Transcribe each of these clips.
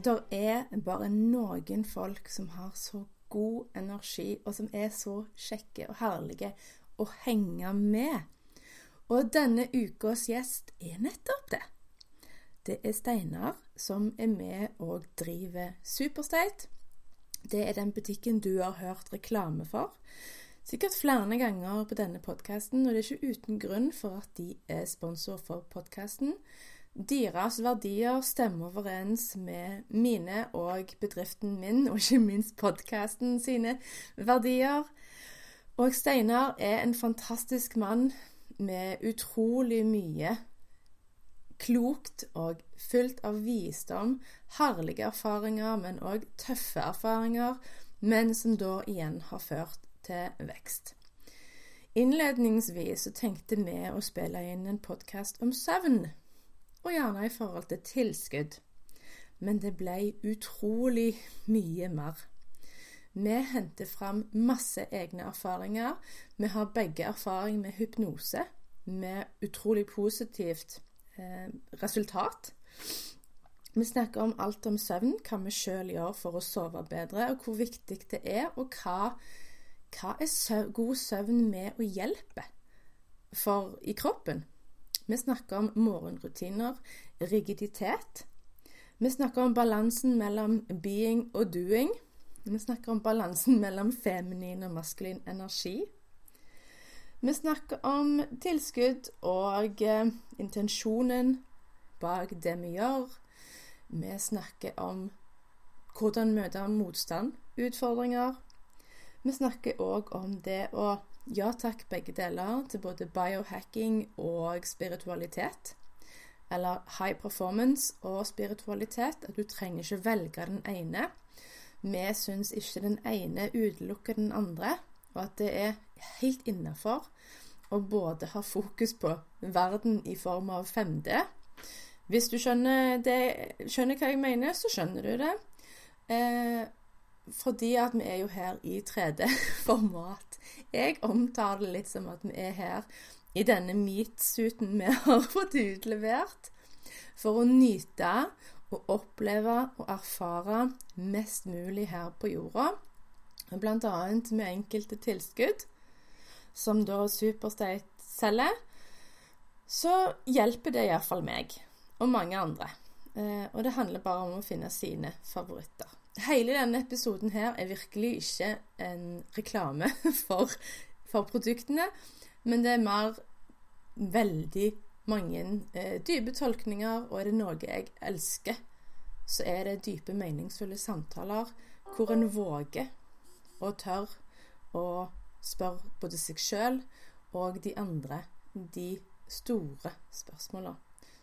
Det er bare noen folk som har så god energi, og som er så kjekke og herlige å henge med. Og denne ukas gjest er nettopp det. Det er Steinar som er med og driver Superstate. Det er den butikken du har hørt reklame for. Sikkert flere ganger på denne podkasten, og det er ikke uten grunn for at de er sponsor for podkasten. Deres verdier stemmer overens med mine og bedriften min, og ikke minst podkasten sine verdier. Og Steinar er en fantastisk mann med utrolig mye klokt og fylt av visdom, herlige erfaringer, men òg tøffe erfaringer, men som da igjen har ført til vekst. Innledningsvis så tenkte vi å spille inn en podkast om søvn og gjerne i forhold til tilskudd. Men det ble utrolig mye mer. Vi henter fram masse egne erfaringer. Vi har begge erfaring med hypnose, med utrolig positivt eh, resultat. Vi snakker om alt om søvn, hva vi sjøl gjør for å sove bedre, og hvor viktig det er, og hva, hva er søv god søvn med å hjelpe for i kroppen. Vi snakker om morgenrutiner, rigiditet. Vi snakker om balansen mellom being og doing. Vi snakker om balansen mellom feminin og maskulin energi. Vi snakker om tilskudd og eh, intensjonen bak det vi gjør. Vi snakker om hvordan møte motstand, utfordringer. Vi snakker òg om det å ja takk, begge deler, til både biohacking og spiritualitet. Eller high performance og spiritualitet. At du trenger ikke velge den ene. Vi syns ikke den ene utelukker den andre, og at det er helt innafor å både ha fokus på verden i form av 5D. Hvis du skjønner, det, skjønner hva jeg mener, så skjønner du det. Eh, fordi at vi er jo her i 3D-format. Jeg omtaler det litt som at vi er her i denne meatsuiten vi har fått utlevert, for å nyte og oppleve og erfare mest mulig her på jorda. Blant annet med enkelte tilskudd, som da Superstate selger. Så hjelper det iallfall meg, og mange andre. Eh, og det handler bare om å finne sine favoritter. Hele denne episoden her er virkelig ikke en reklame for, for produktene, men det er mer veldig mange eh, dype tolkninger, og er det noe jeg elsker, så er det dype, meningsfulle samtaler hvor en våger og tør å spørre både seg sjøl og de andre de store spørsmåla,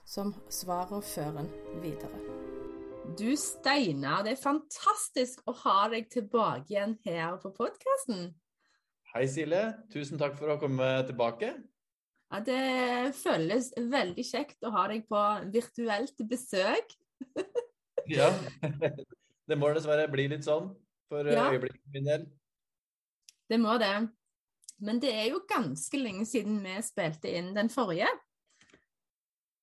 som svarer fører en videre. Du Steinar, det er fantastisk å ha deg tilbake igjen her på podkasten. Hei Silje, tusen takk for å komme tilbake. Ja, Det føles veldig kjekt å ha deg på virtuelt besøk. ja, det må dessverre bli litt sånn for ja. øyeblikket min del. Det må det. Men det er jo ganske lenge siden vi spilte inn den forrige.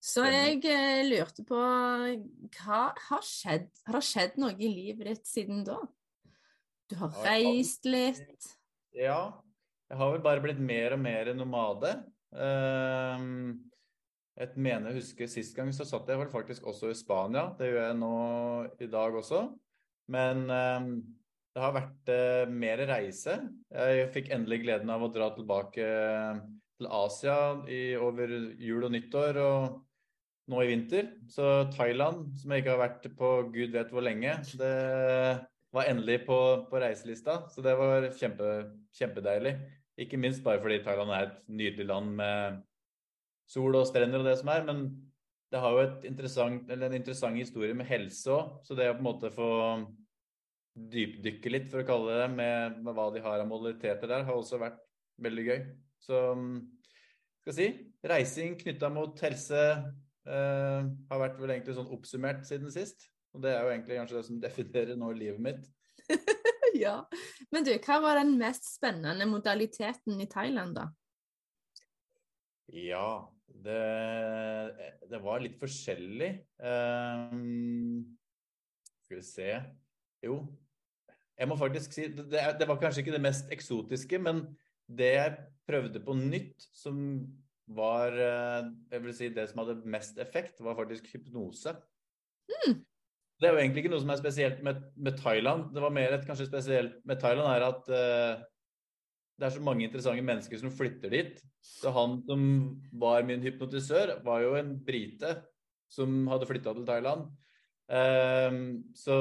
Så jeg eh, lurte på hva har skjedd? Har det skjedd noe i livet ditt siden da? Du har reist litt? Ja. Jeg har vel bare blitt mer og mer nomade. Um, jeg mener jeg husker Sist gang så satt jeg vel faktisk også i Spania. Det gjør jeg nå i dag også. Men um, det har vært uh, mer reise. Jeg fikk endelig gleden av å dra tilbake til Asia i, over jul og nyttår. og nå i vinter. Så Thailand, som jeg ikke har vært på gud vet hvor lenge, det var endelig på, på reiselista. Så det var kjempe, kjempedeilig. Ikke minst bare fordi Thailand er et nydelig land med sol og strender og det som er. Men det har jo interessant, en interessant historie med helse òg. Så det å på en måte få dypdykke litt, for å kalle det med, med hva de har av modaliteter der, har også vært veldig gøy. Så skal si, reising knytta mot helse eh, har vært vel egentlig sånn oppsummert siden sist. Og det er jo egentlig kanskje det som definerer nå livet mitt. ja. Men du, hva var den mest spennende modaliteten i Thailand, da? Ja, det, det var litt forskjellig. Uh, skal vi se Jo, jeg må faktisk si det, det, var kanskje ikke det mest eksotiske, men det jeg prøvde på nytt, som var eh, Jeg vil si det som hadde mest effekt, var faktisk hypnose. Mm. Det er jo egentlig ikke noe som er spesielt med, med Thailand. Det var mer et kanskje spesielt med Thailand er at uh, det er så mange interessante mennesker som flytter dit. Så han som var min hypnotisør, var jo en brite som hadde flytta til Thailand. Uh, så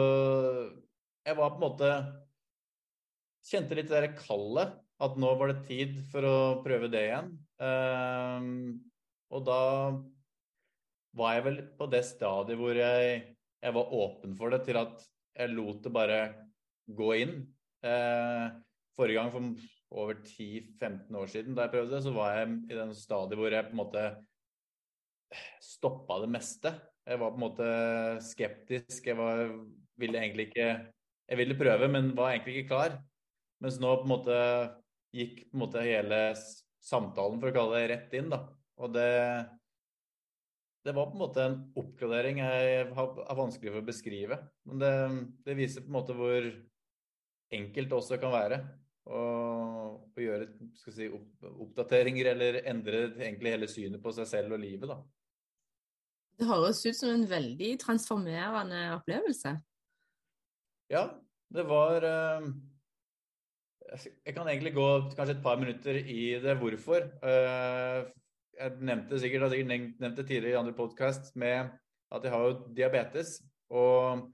jeg var på en måte Kjente litt det der kallet. At nå var det tid for å prøve det igjen. Um, og da var jeg vel på det stadiet hvor jeg, jeg, var åpen for det, til at jeg lot det bare gå inn. Uh, forrige gang, for over 10-15 år siden, da jeg prøvde det, så var jeg i den stadiet hvor jeg på en måte stoppa det meste. Jeg var på en måte skeptisk. Jeg var, ville egentlig ikke Jeg ville prøve, men var egentlig ikke klar. Mens nå på en måte gikk på en måte hele samtalen, for å kalle det, rett inn. da. Og det, det var på en måte en oppgradering jeg har vanskelig for å beskrive. Men det, det, viser på en måte hvor enkelt det også kan være å, å gjøre si, opp, oppdateringer eller endre egentlig hele synet på seg selv og livet. da. Det høres ut som en veldig transformerende opplevelse. Ja, det var uh, Jeg kan egentlig gå kanskje et par minutter i det hvorfor. Uh, jeg nevnte sikkert, jeg sikkert tidligere i andre podkast med at jeg har jo diabetes. Og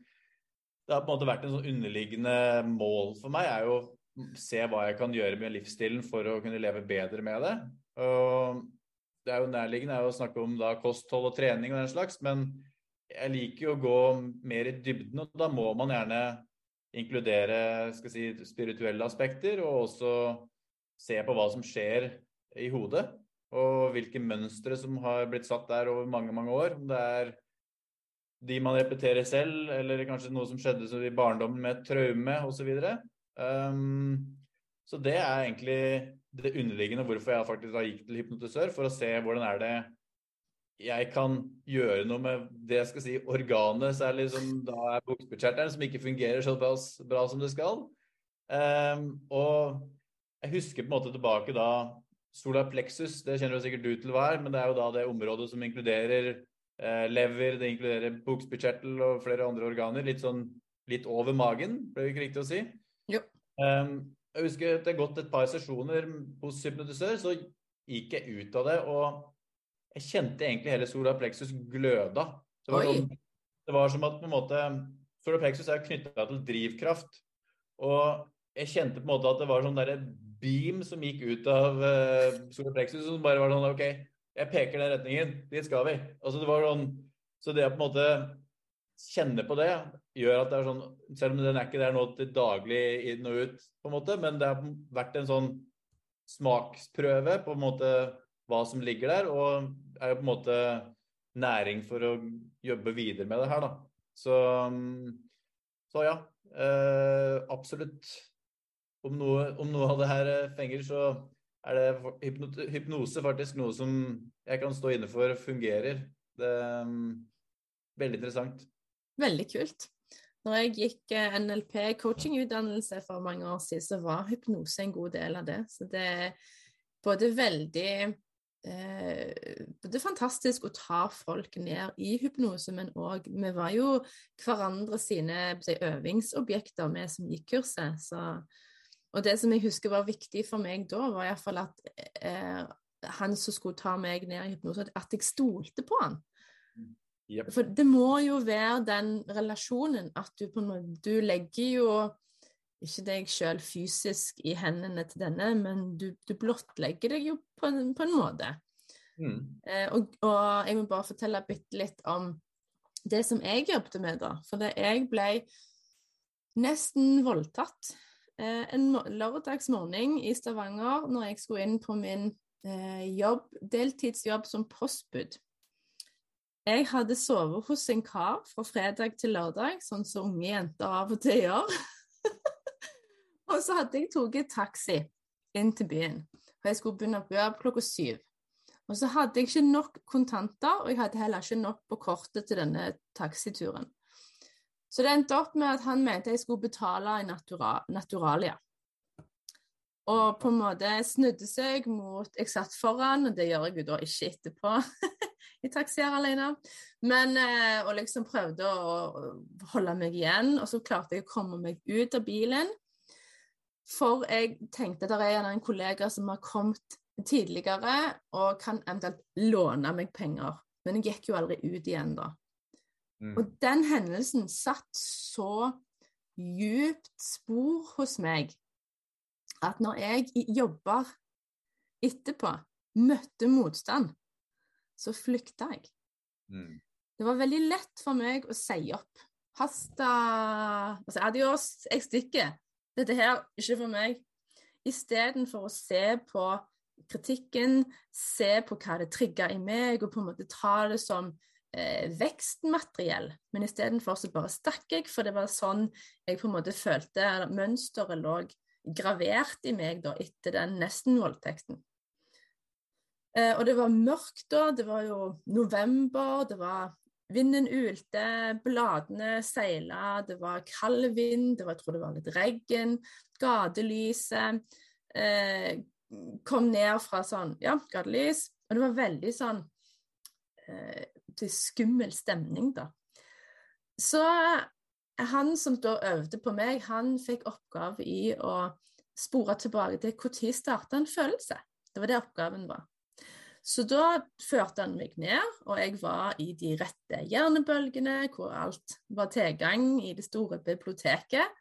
det har på en måte vært en sånn underliggende mål for meg er jo å se hva jeg kan gjøre med livsstilen for å kunne leve bedre med det. Og det er jo nærliggende å snakke om da, kosthold og trening og den slags, men jeg liker jo å gå mer i dybden, og da må man gjerne inkludere si, spirituelle aspekter, og også se på hva som skjer i hodet. Og hvilke mønstre som har blitt satt der over mange, mange år. Om det er de man repeterer selv, eller kanskje noe som skjedde i barndommen med et traume osv. Så, um, så det er egentlig det underliggende hvorfor jeg faktisk da gikk til hypnotisør, for å se hvordan er det jeg kan gjøre noe med det jeg skal si, organet, særlig som da er bukspyttkjertelen, som ikke fungerer så bra, bra som det skal. Um, og jeg husker på en måte tilbake da solar plexus, det kjenner du sikkert du til hva er, men det er jo da det området som inkluderer eh, lever, det inkluderer bukspyttkjertel og flere andre organer. Litt sånn litt over magen, ble det ikke riktig å si? Jo. Um, jeg husker at det har gått et par sesjoner hos hypnotisør, så gikk jeg ut av det, og jeg kjente egentlig hele solar plexus gløda. Det var, sånn, det var som at på en måte Solar plexus er knytta til drivkraft. Og jeg kjente på en måte at det var sånn derre beam som gikk ut av uh, solar plexus, som bare var sånn OK, jeg peker den retningen, dit skal vi. Altså det var sånn Så det å på en måte kjenne på det, gjør at det er sånn Selv om den er ikke der nå til daglig inn og ut, på en måte, men det har vært en sånn smaksprøve på en måte hva som ligger der, og er jo på en måte næring for å jobbe videre med det her, da. Så, så ja. Eh, absolutt. Om noe, om noe, av det her fenger, så er det hypnose faktisk noe som jeg kan stå inne for fungerer. Det er um, veldig interessant. Veldig kult. Når jeg gikk eh, NLP coachingutdannelse for mange år siden, så var hypnose en god del av det. Så det er både veldig eh, er fantastisk å ta folk ned i hypnose, men òg Vi var jo hverandre sine si, øvingsobjekter, vi som gikk kurset. Så, og det som jeg husker var viktig for meg da, var iallfall at eh, han som skulle ta meg ned i hypnose, at jeg stolte på han. Yep. For det må jo være den relasjonen at du på Du legger jo ikke deg sjøl fysisk i hendene til denne, men du, du blottlegger deg jo på en, på en måte. Mm. Eh, og, og jeg må bare fortelle bitte litt om det som jeg jobbet med, da. For det, jeg ble nesten voldtatt eh, en lørdagsmorgen i Stavanger når jeg skulle inn på min eh, jobb, deltidsjobb som postbud. Jeg hadde sovet hos en kar fra fredag til lørdag, sånn som unge jenter av og til gjør. og så hadde jeg tatt taxi inn til byen, og jeg skulle begynne på jobb klokka syv. Og så hadde jeg ikke nok kontanter, og jeg hadde heller ikke nok på kortet til denne taxituren. Så det endte opp med at han mente jeg skulle betale i natura naturalia. Og på en måte snudde seg mot Jeg satt foran, og det gjør jeg jo da ikke etterpå i taxier alene. Men eh, Og liksom prøvde å holde meg igjen, og så klarte jeg å komme meg ut av bilen. For jeg tenkte at det er en kollega som har kommet tidligere og kan eventuelt låne meg penger. Men jeg gikk jo aldri ut igjen da. Mm. Og den hendelsen satt så djupt spor hos meg at når jeg jobber etterpå, møtte motstand, så flykta jeg. Mm. Det var veldig lett for meg å si opp. Hasta altså, Adios, jeg stikker. Dette her, ikke for meg. Istedenfor å se på kritikken, se på hva det trigger i meg, og på en måte ta det som eh, vekstmateriell. Men istedenfor så bare stakk jeg, for det var sånn jeg på en måte følte eller mønsteret lå gravert i meg da, etter den nesten-voldtekten. Eh, og det var mørkt da, det var jo november, det var Vinden ulte, bladene seila, det var kald vind, det var, jeg tror det var litt regn. Gatelyset eh, kom ned fra sånn Ja, gatelys. Og det var veldig sånn eh, skummel stemning, da. Så han som da øvde på meg, han fikk oppgave i å spore tilbake til når starta en følelse. Det var det oppgaven var. Så da førte han meg ned, og jeg var i de rette hjernebølgene, hvor alt var tilgang i det store biblioteket.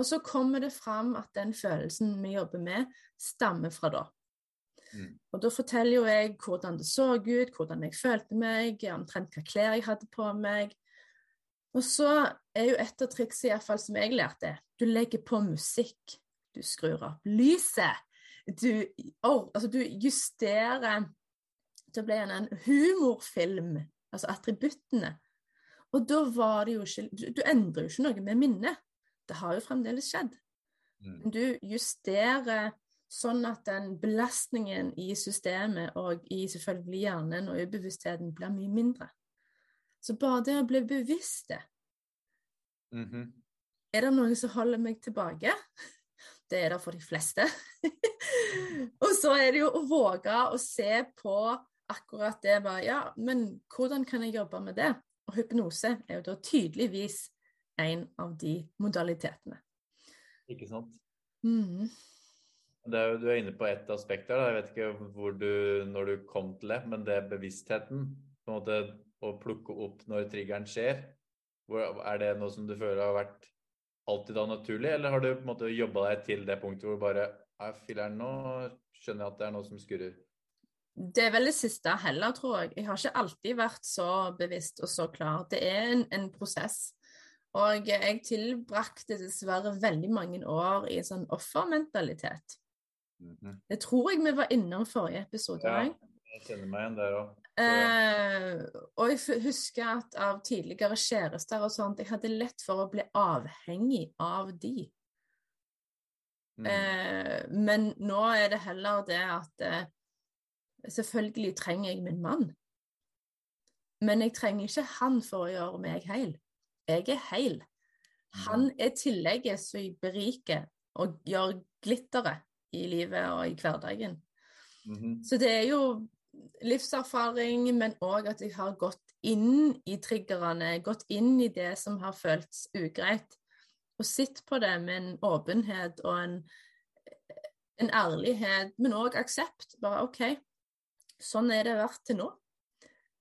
Og så kommer det fram at den følelsen vi jobber med, stammer fra da. Mm. Og da forteller jo jeg hvordan det så ut, hvordan jeg følte meg, omtrent hva klær jeg hadde på meg. Og så er jo et av triksene i hvert fall som jeg lærte, du legger på musikk. Du skrur opp lyset. Du, oh, altså du justerer det ble en humorfilm, altså attributtene. Og da var det jo ikke Du, endrer jo ikke noe med minnet. Det har jo fremdeles skjedd. Mm. Men du justerer sånn at den belastningen i systemet og i selvfølgelig hjernen og ubevisstheten blir mye mindre. Så bare det å bli bevisst det Mhm. Er det noe som holder meg tilbake? Det er det for de fleste. og så er det jo å våge å se på akkurat det bare Ja, men hvordan kan jeg jobbe med det? Og hypnose er jo da tydeligvis en av de modalitetene. Ikke sant? Mm. Det er jo, du er inne på ett aspekt der. Da. Jeg vet ikke hvor du, når du kom til det, men det er bevisstheten. På en måte Å plukke opp når triggeren skjer. Hvor, er det noe som du føler har vært alltid da naturlig, eller har du på en måte jobba deg til det punktet hvor bare «Nei, Filler'n, nå skjønner jeg at det er noe som skurrer. Det er vel det siste heller, tror jeg. Jeg har ikke alltid vært så bevisst og så klar. Det er en, en prosess. Og jeg tilbrakte dessverre veldig mange år i en sånn offermentalitet. Mhm. Det tror jeg vi var innom forrige episode Ja, jeg kjenner meg igjen der òg. Eh, og jeg husker at av tidligere kjærester og sånt, jeg hadde lett for å bli avhengig av de. Mm. Eh, men nå er det heller det at eh, selvfølgelig trenger jeg min mann. Men jeg trenger ikke han for å gjøre meg heil. Jeg er heil. Han er tillegget som beriker og gjør glitteret i livet og i hverdagen. Mhm. Så det er jo livserfaring, men òg at jeg har gått inn i triggerne, gått inn i det som har føltes ugreit, og sett på det med en åpenhet og en, en ærlighet, men òg aksept. Bare OK, sånn er det vært til nå,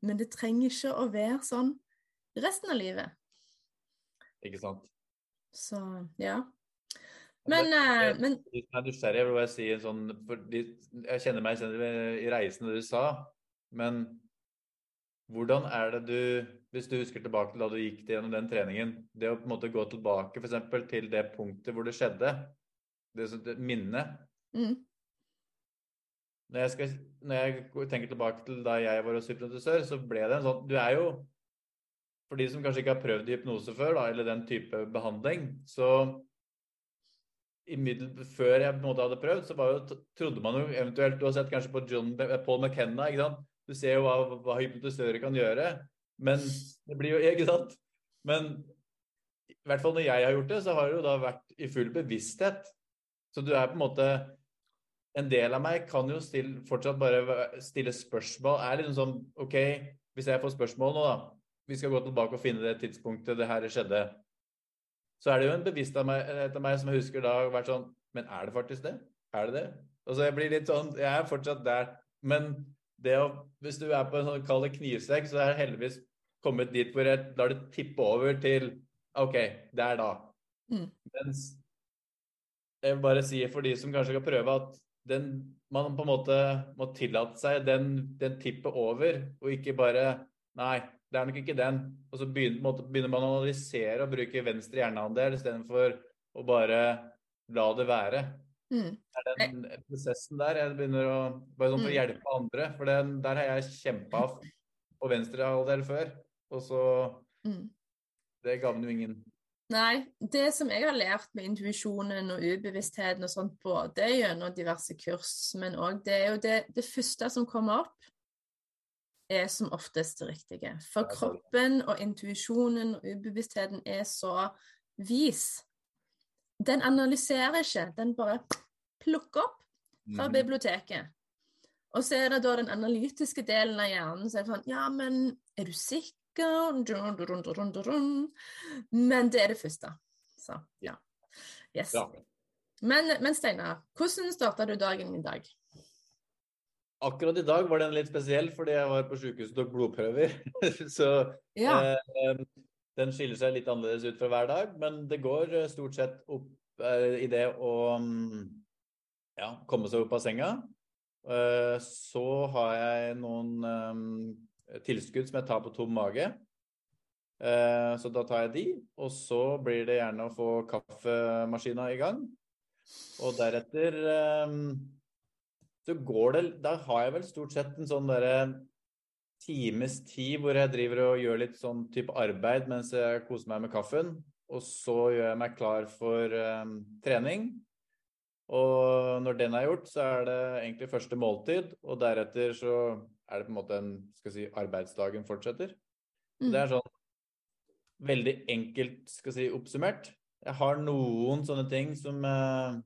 men det trenger ikke å være sånn resten av livet. Ikke sant. Så ja. Men, eh, men jeg er nysgjerrig, jeg vil bare si en sånn fordi Jeg kjenner meg i reisen du sa. Men hvordan er det du, hvis du husker tilbake til da du gikk gjennom den treningen, det å på en måte gå tilbake f.eks. til det punktet hvor det skjedde, det, det minnet Mm. Når jeg, skal, når jeg tenker tilbake til da jeg var hypnotisør, så ble det en sånn Du er jo For de som kanskje ikke har prøvd hypnose før, da, eller den type behandling, så Før jeg på en måte hadde prøvd, så jo, trodde man jo eventuelt Du har sett kanskje på John, Paul McKenna, ikke sant? Du ser jo hva, hva hypnotisører kan gjøre. Men det blir jo Ikke sant? Men i hvert fall når jeg har gjort det, så har det jo da vært i full bevissthet. Så du er på en måte En del av meg kan jo stille, fortsatt bare stille spørsmål. Er liksom sånn OK, hvis jeg får spørsmål nå, da. Vi skal gå tilbake og finne det tidspunktet det her skjedde. Så er det jo en bevissthet av meg, meg som jeg husker da har vært sånn Men er det faktisk det? Er det det? Altså jeg blir litt sånn Jeg er fortsatt der. Men det å Hvis du er på en sånn kald knivsekk, så er det heldigvis kommet dit hvor jeg lar det tippe over til OK, det er da. Mm. Mens jeg vil bare si for de som kanskje skal prøve, at den, man på en måte må tillate seg den, den tippet over, og ikke bare Nei, det er nok ikke den. Og så begynner, begynner man å analysere og bruke venstre hjerneandel istedenfor å bare la det være. Mm. Det er den prosessen der jeg begynner å Bare sånn for å Mm. hjelpe andre. For den, der har jeg kjempa på venstre halvdel før. Og så Mm. Det gagner jo ingen. Nei, det som jeg har lært med intuisjonen og ubevisstheten og sånt, både gjennom diverse kurs, men òg det er jo det, det første som kommer opp, er som oftest det riktige. For kroppen og intuisjonen og ubevisstheten er så vis. Den analyserer ikke, den bare plukker opp fra Mhm. biblioteket. Og så er det da den analytiske delen av hjernen som er sånn Ja, men er du sikker? Men det er det første. Så ja. Yes. Men, men Steinar, hvordan starta du dagen i dag? Akkurat i dag var den litt spesiell fordi jeg var på sykehuset og tok blodprøver. så Ja. eh, den skiller seg litt annerledes ut fra hver dag, men det går eh, stort sett opp eh, i det å mm, ja, komme seg opp av senga. Eh, så har jeg noen tilskudd som jeg tar på tom mage. Eh, så da tar jeg de, og så blir det gjerne å få kaffemaskina i gang. Og deretter eh, så går det Da har jeg vel stort sett en sånn derre times tid hvor jeg driver og gjør litt sånn type arbeid mens jeg koser meg med kaffen. Og så gjør jeg meg klar for eh, trening. Og når den er gjort, så er det egentlig første måltid. Og deretter så er det på en måte en skal si, arbeidsdagen fortsetter. Mm. Det er sånn veldig enkelt skal si, oppsummert. Jeg har noen sånne ting som eh,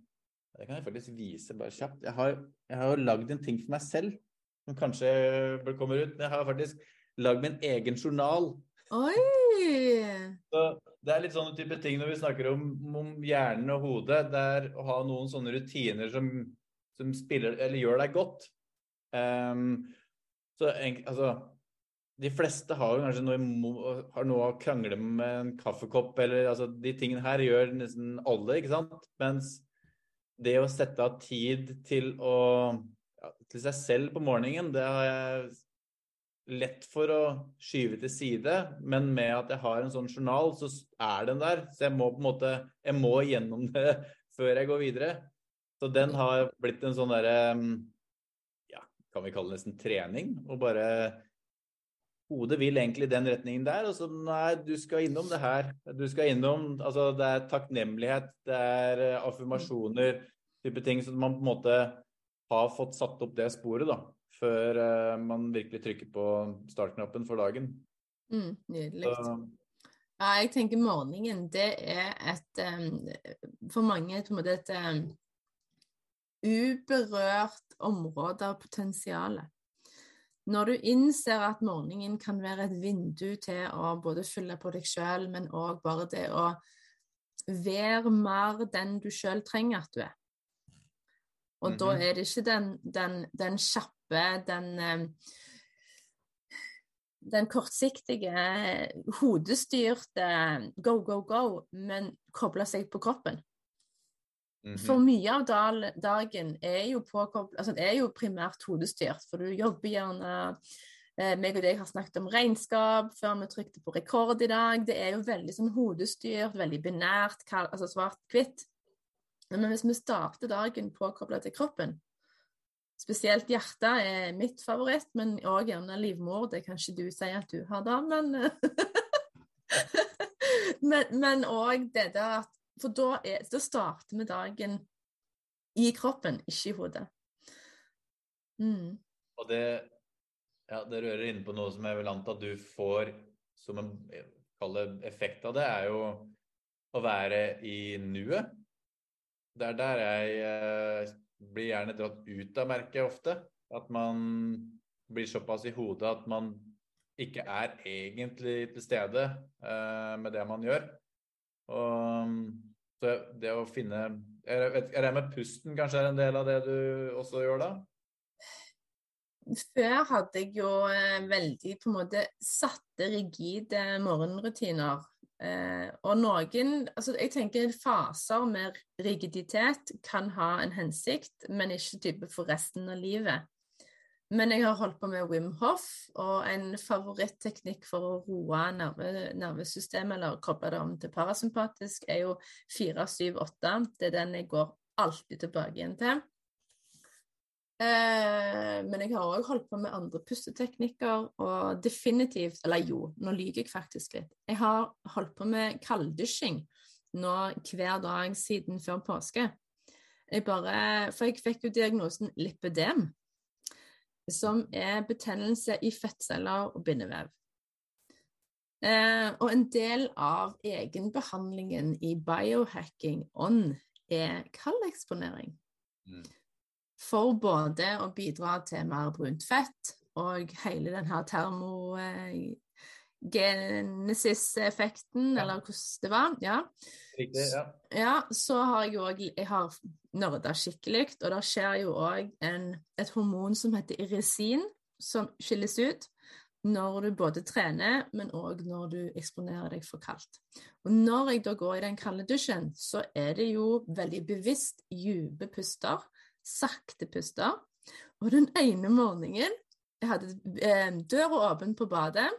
Det kan jeg faktisk vise bare kjapt. Jeg har, jeg har jo lagd en ting for meg selv som kanskje kommer ut. Men Jeg har faktisk lagd min egen journal. Oi! Så det er litt sånne type ting når vi snakker om, om hjernen og hodet. Det er å ha noen sånne rutiner som, som spiller, eller gjør deg godt. Ehm, så altså De fleste har jo kanskje noe, har noe å krangle med en kaffekopp, eller altså De tingene her gjør nesten alle, ikke sant? Mens det å sette av tid til å ja, til seg selv på morgenen, det har jeg lett for å skyve til side, men med at jeg har en sånn journal, så er den der. Så jeg må på en måte Jeg må gjennom det før jeg går videre. Så den har blitt en sånn derre Ja, kan vi kalle det nesten trening? Og bare Hodet vil egentlig i den retningen der, og så nei, du skal innom det her. Du skal innom Altså, det er takknemlighet, det er eh, affirmasjoner, type ting, så man på en måte har fått satt opp det sporet, da. Før eh, man virkelig trykker på startknappen for dagen. Mm, nydelig. Så, Ja, jeg tenker morgenen, det er et um, For mange på en måte et em, uberørt område av potensialet. Når du innser at morgenen kan være et vindu til å både fylle på deg sjøl, men òg bare det å være mer den du sjøl trenger at du er. Og da Mhm. er det ikke den, den, den kjappe, den den kortsiktige, hodestyrte go, go, go, men koble seg på kroppen. Mhm. For mye av dagen er jo altså er jo primært hodestyrt, for du jobber gjerne eh, meg og deg har snakket om regnskap før vi trykte på rekord i dag. Det er jo veldig sånn hodestyrt, veldig binært, altså svart-hvitt. Men hvis vi starter dagen påkobla til kroppen, spesielt hjertet er mitt favoritt, men òg gjerne livmor, det kan ikke du si at du har da, men Men òg det der at For da, er, da starter vi dagen i kroppen, ikke i hodet. Mm. Og det, ja, det rører inne på noe som jeg vil anta du får som en effekt av det, er jo å være i nuet. Det er der jeg eh, blir gjerne dratt ut av merket ofte. At man blir såpass i hodet at man ikke er egentlig til stede eh, med det man gjør. Og så det å finne Er det med pusten kanskje er en del av det du også gjør da? Før hadde jeg jo eh, veldig på en måte satte, rigide morgenrutiner. Eh, og noen Altså, jeg tenker faser med rigiditet kan ha en hensikt, men ikke type for resten av livet. Men jeg har holdt på med Wim Hof, og en favoritteknikk for å roe nerve, nervesystemet, eller koble det om til parasympatisk, er jo 4-7-8. Det er den jeg går alltid tilbake igjen til. Eh, men jeg har òg holdt på med andre pusteteknikker, og definitivt Eller jo, nå lyver jeg faktisk litt. Jeg har holdt på med kalddusjing nå hver dag siden før påske. Jeg bare, for jeg fikk jo diagnosen lipødem, som er betennelse i fettceller og bindevev. Eh, og en del av egenbehandlingen i biohacking on er kaldeksponering. Mm. For både å bidra til mer brunt fett og hele denne termogenesis-effekten, Ja. eller hvordan det var. Ja. Riktig, ja. Ja, så har jeg òg Jeg har nerda skikkelig, og det skjer jo òg et hormon som heter irisin, som skilles ut når du både trener, men òg når du eksponerer deg for kaldt. Og når jeg da går i den kalde dusjen, så er det jo veldig bevisst dype puster, sakte puster. Og den ene morgenen Jeg hadde eh, døra åpen på badet,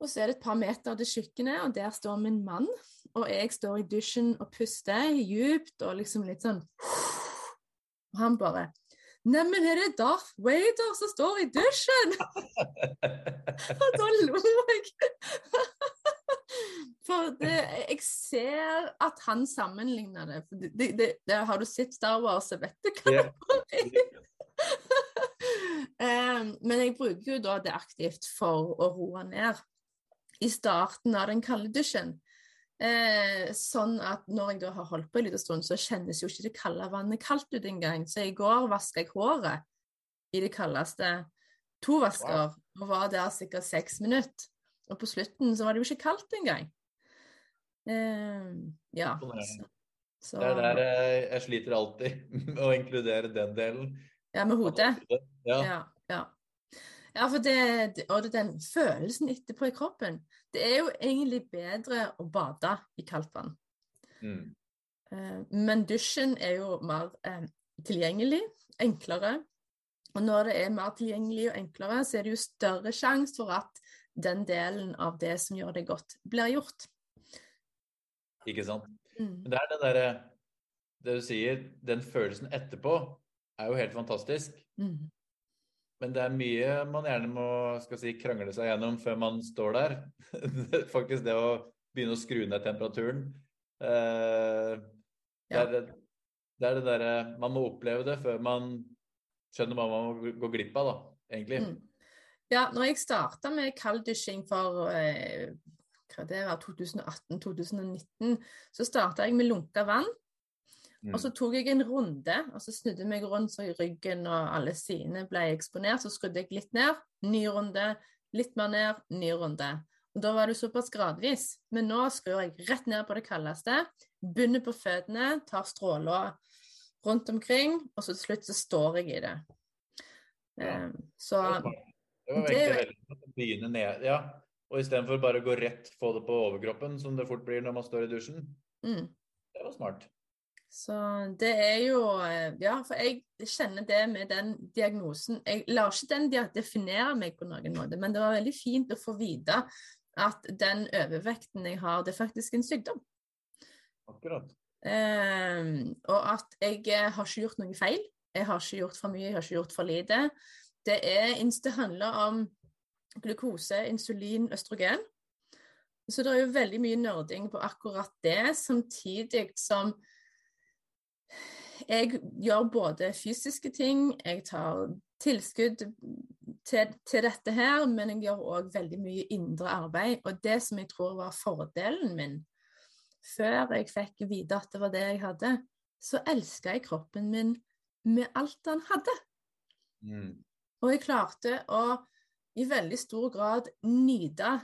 og så er det et par meter til kjøkkenet, og der står min mann. Og jeg står i dusjen og puster djupt og liksom litt sånn Og han bare Neimen, er det Darth Vader som står i dusjen? og da lo jeg. For det, jeg ser at han sammenligner det. For det, det, det. Har du sett Star Wars, så vet du hva Ja. um, Men jeg bruker jo da det aktivt for å roe ned i starten av den kalde dusjen. Eh, sånn at når jeg da har holdt på en liten stund, så kjennes jo ikke det kalde vannet kaldt ut engang. Så i går vaska jeg håret i det kaldeste. To vasker, og var der sikkert seks minutter. Og på slutten så var det jo ikke kaldt engang. Eh, ja. Så, så, Det er der jeg, jeg sliter alltid med å inkludere den delen. ja, med hodet. Ja. Ja, ja. Ja for det, det- og det, den følelsen etterpå i kroppen Det er jo egentlig bedre å bade i kaldt vann. Mm. Eh, Men dusjen er jo mer eh, tilgjengelig, enklere. Og når det er mer tilgjengelig og enklere, så er det jo større sjanse for at den delen av det som gjør det godt, blir gjort. Ikke sant? Mm. Det er det derre Det du sier, den følelsen etterpå er jo helt fantastisk. Mm. Men det er mye man gjerne må skal si, krangle seg gjennom før man står der. Faktisk det å begynne å skru ned temperaturen. Eh, det, er det, er det derre Man må oppleve det før man skjønner hva man må gå glipp av, da, egentlig. Mm. Ja, når jeg starta med kalddusjing for eh, hva det var, 2018-2019, så starta jeg med lunka vann. Mm. Og så tok jeg en runde, og så snudde jeg meg rundt så ryggen og alle sidene ble eksponert. Så skrudde jeg litt ned, ny runde, litt mer ned, ny runde. Og Da var det såpass gradvis. Men nå skrur jeg rett ned på det kaldeste, begynner på føttene, tar stråler rundt omkring, og så til slutt så står jeg i det. Ja. Eh, Så Det var veldig Det å begynne ned, ja. Og istedenfor bare å gå rett få det på overkroppen, som det fort blir når man står i dusjen. mm. Det var smart. Så det er jo eh, Ja, for jeg kjenner det med den diagnosen Jeg lar ikke den definere meg på noen måte, men det var veldig fint å få vite at den overvekten jeg har, det er faktisk en sykdom. Akkurat. Eh, og at jeg eh, har ikke gjort noe feil. Jeg har ikke gjort for mye, jeg har ikke gjort for lite. Det, er, det handler om glukose, insulin, østrogen. Så det er jo veldig mye nerding på akkurat det, samtidig som jeg gjør både fysiske ting, jeg tar tilskudd til, til dette her, men jeg gjør òg veldig mye indre arbeid. Og det som jeg tror var fordelen min før jeg fikk vite at det var det jeg hadde, så elska jeg kroppen min med alt den hadde. Mm. Og jeg klarte å i veldig stor grad nyte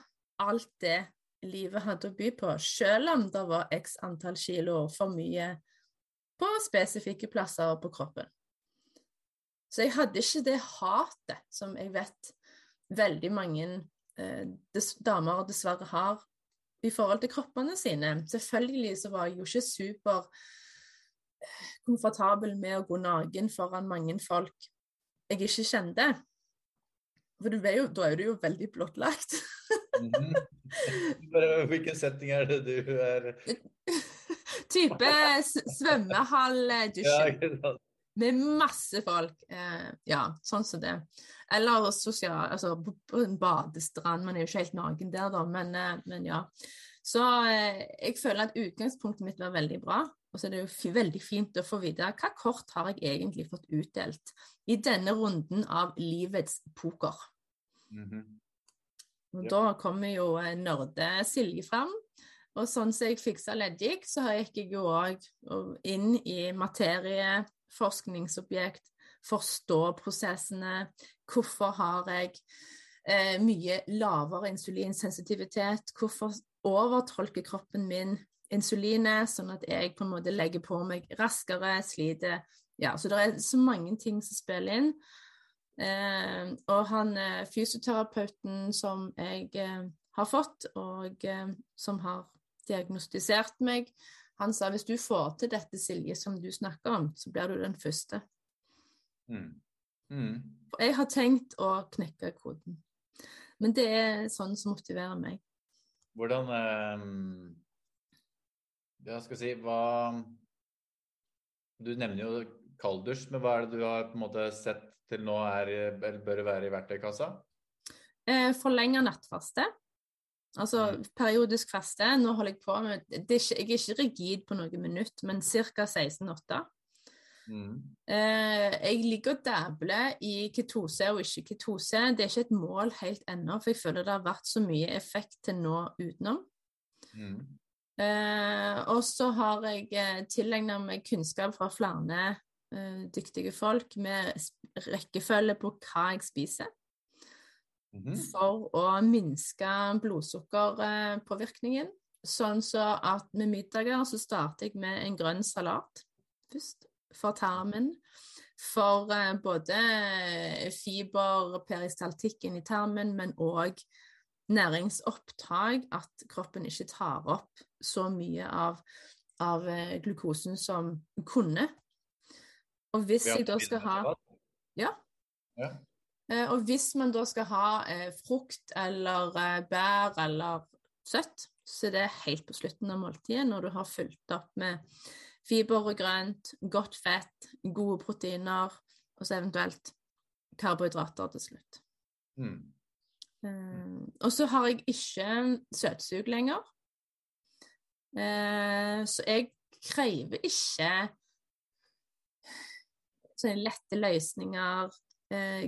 alt det livet hadde å by på, selv om det var x antall kilo for mye på spesifikke plasser på kroppen. Så jeg hadde ikke det hatet som jeg vet veldig mange eh, damer dessverre har i forhold til kroppene sine. Selvfølgelig så var jeg jo ikke super eh, komfortabel med å gå naken foran mange folk jeg ikke kjente. For jo, da er du jo veldig blottlagt. -hmm. Hvilken setning er det du er Type svømmehall, eh. Ja, med masse folk. Eh, ja, sånn som det. Eller sosial, altså på en badestrand. Man er jo ikke helt naken der, da, men, eh, men ja. Så eh, jeg føler at utgangspunktet mitt var veldig bra. Og så er det jo veldig fint å få vite hva kort har jeg egentlig fått utdelt i denne runden av livets poker. Mm -hmm. Og ja. Da kommer jo eh, nerde Silje fram. Og sånn som jeg fiksa leddgikt, så gikk jeg jo òg inn i materie, forskningsobjekt, forstå prosessene. Hvorfor har jeg eh, mye lavere insulinsensitivitet? Hvorfor overtolker kroppen min insulinet, sånn at jeg på en måte legger på meg raskere, sliter Ja, så det er så mange ting som spiller inn. Eh, og han eh, fysioterapeuten som jeg eh, har fått, og eh, som har diagnostisert meg, han sa hvis du får til dette, Silje, som du snakker om, så blir du den første. Mm. Mm. Jeg har tenkt å knekke koden. Men det er sånn som motiverer meg. Hvordan eh, Jeg skal si hva Du nevner jo kalddusj, men hva er det du har på en måte sett til nå er, eller bør være i verktøykassa? Eh, Forlenge nattfaste. Altså mm. periodisk faste. Nå holder jeg på med er ikke, Jeg er ikke rigid på noen minutt, men ca. 16-8. Mm. Eh, jeg ligger og dabler i ketose og ikke ketose. Det er ikke et mål helt ennå, for jeg føler det har vært så mye effekt til nå utenom. Mm. Eh, og så har jeg eh, tilegna meg kunnskap fra flere eh, dyktige folk med rekkefølge på hva jeg spiser. Mhm. for å minske blodsukkerpåvirkningen. Sånn så at med middager så starter jeg med en grønn salat først, for tarmen. For eh, både fiber, peristaltikken i tarmen, men òg næringsopptak. At kroppen ikke tar opp så mye av, av eh, glukosen som kunne. Og hvis jeg da skal ha Ja. ja. Eh, og hvis man da skal ha eh, frukt eller eh, bær eller søtt, så det er helt på slutten av måltidet, når du har fulgt opp med fiber og grønt, godt fett, gode proteiner, og så eventuelt karbohydrater til slutt. Mm. Eh, og så har jeg ikke søtsug lenger. Eh, så jeg krever ikke sånne lette løsninger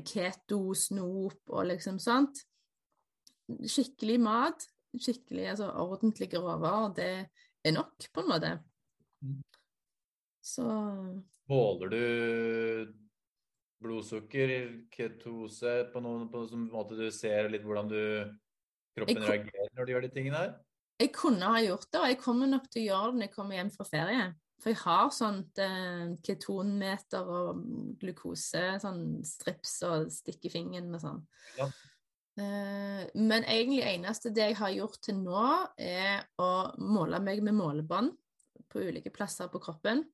keto, snop og liksom sånt. Skikkelig mat, skikkelig altså ordentlige råvarer, det er nok, på en måte. Mm. Så Måler du blodsukker, ketose, på noen, på noen måte du ser litt hvordan du, kroppen reagerer når du gjør de tingene her? Jeg kunne ha gjort det, og jeg kommer nok til å gjøre det når jeg kommer hjem fra ferie. For jeg har sånt eh, ketonmeter og glukose, sånn strips og stikk i fingeren og sånn. Ja. Eh, men egentlig eneste det jeg har gjort til nå, er å måle meg med målebånd på ulike plasser på kroppen.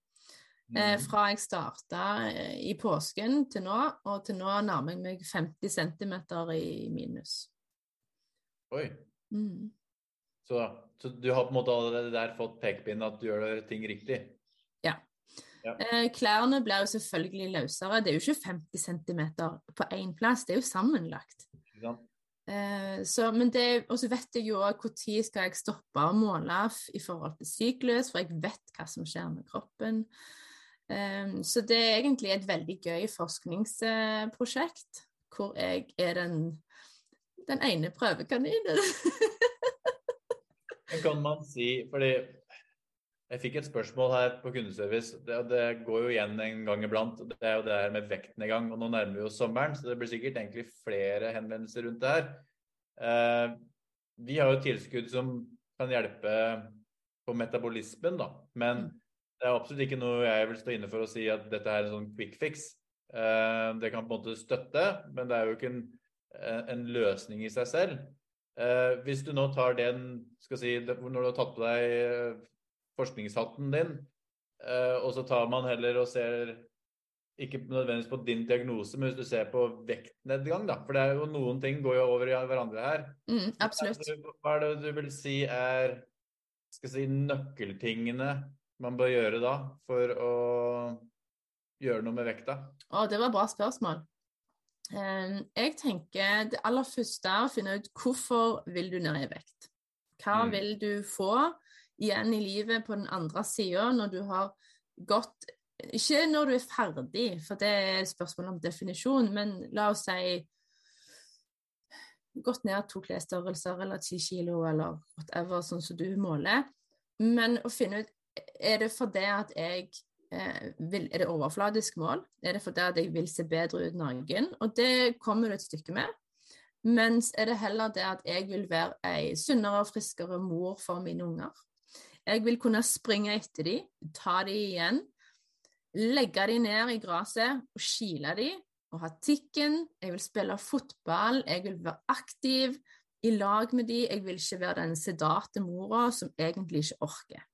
Eh, Mhm. fra jeg starta i påsken til nå, og til nå nærmer jeg meg 50 cm i minus. Oi. Mm. Så, så du har på en måte allerede der fått pekepinn at du gjør ting riktig? ja klærne blir jo selvfølgelig løsere. Det er jo ikke 50 cm på én plass, det er jo sammenlagt. Ja. Eh, så, men det, og så vet jeg jo òg når skal jeg stoppe å måle i forhold til syklus, for jeg vet hva som skjer med kroppen. Eh, så det er egentlig et veldig gøy forskningsprosjekt, hvor jeg er den, den ene prøvekaninen. Kan man si Fordi jeg fikk et spørsmål her på kundeservice. Det, det går jo igjen en gang iblant. Det er jo det her med vektnedgang. Og nå nærmer vi oss sommeren, så det blir sikkert egentlig flere henvendelser rundt det her. Eh, vi har jo tilskudd som kan hjelpe på metabolismen, da. Men det er absolutt ikke noe jeg vil stå inne for å si at dette er en sånn quick fix. Eh, det kan på en måte støtte, men det er jo ikke en, eh, en løsning i seg selv. Eh, hvis du nå tar den, si, når du har tatt på deg eh, forskningshatten din, eh, og så tar man heller og ser ikke nødvendigvis på din diagnose, men hvis du ser på vektnedgang, da. For det er jo noen ting går jo over i hverandre her. Mm, absolutt. Hva er det- du vil si er skal si, nøkkeltingene man bør gjøre da for å gjøre noe med vekta? Å, det var bra spørsmål. Eh, Jeg tenker det aller første er å finne ut hvorfor vil du ned i vekt. Hva Mm. vil du få igjen i livet på den andre sida når du har gått Ikke når du er ferdig, for det er spørsmål om definisjon, men la oss si gått ned to klesstørrelser eller ti kilo eller whatever, sånn som du måler. Men å finne ut Er det fordi at jeg eh, vil, Er det overfladisk mål? Er det fordi at jeg vil se bedre ut naken? Og det kommer du et stykke med. Mens er det heller det at jeg vil være ei sunnere og friskere mor for mine unger. Jeg vil kunne springe etter dem, ta dem igjen, legge dem ned i gresset og kile dem og ha tikken. Jeg vil spille fotball, jeg vil være aktiv i lag med dem. Jeg vil ikke være den sedate mora som egentlig ikke orker.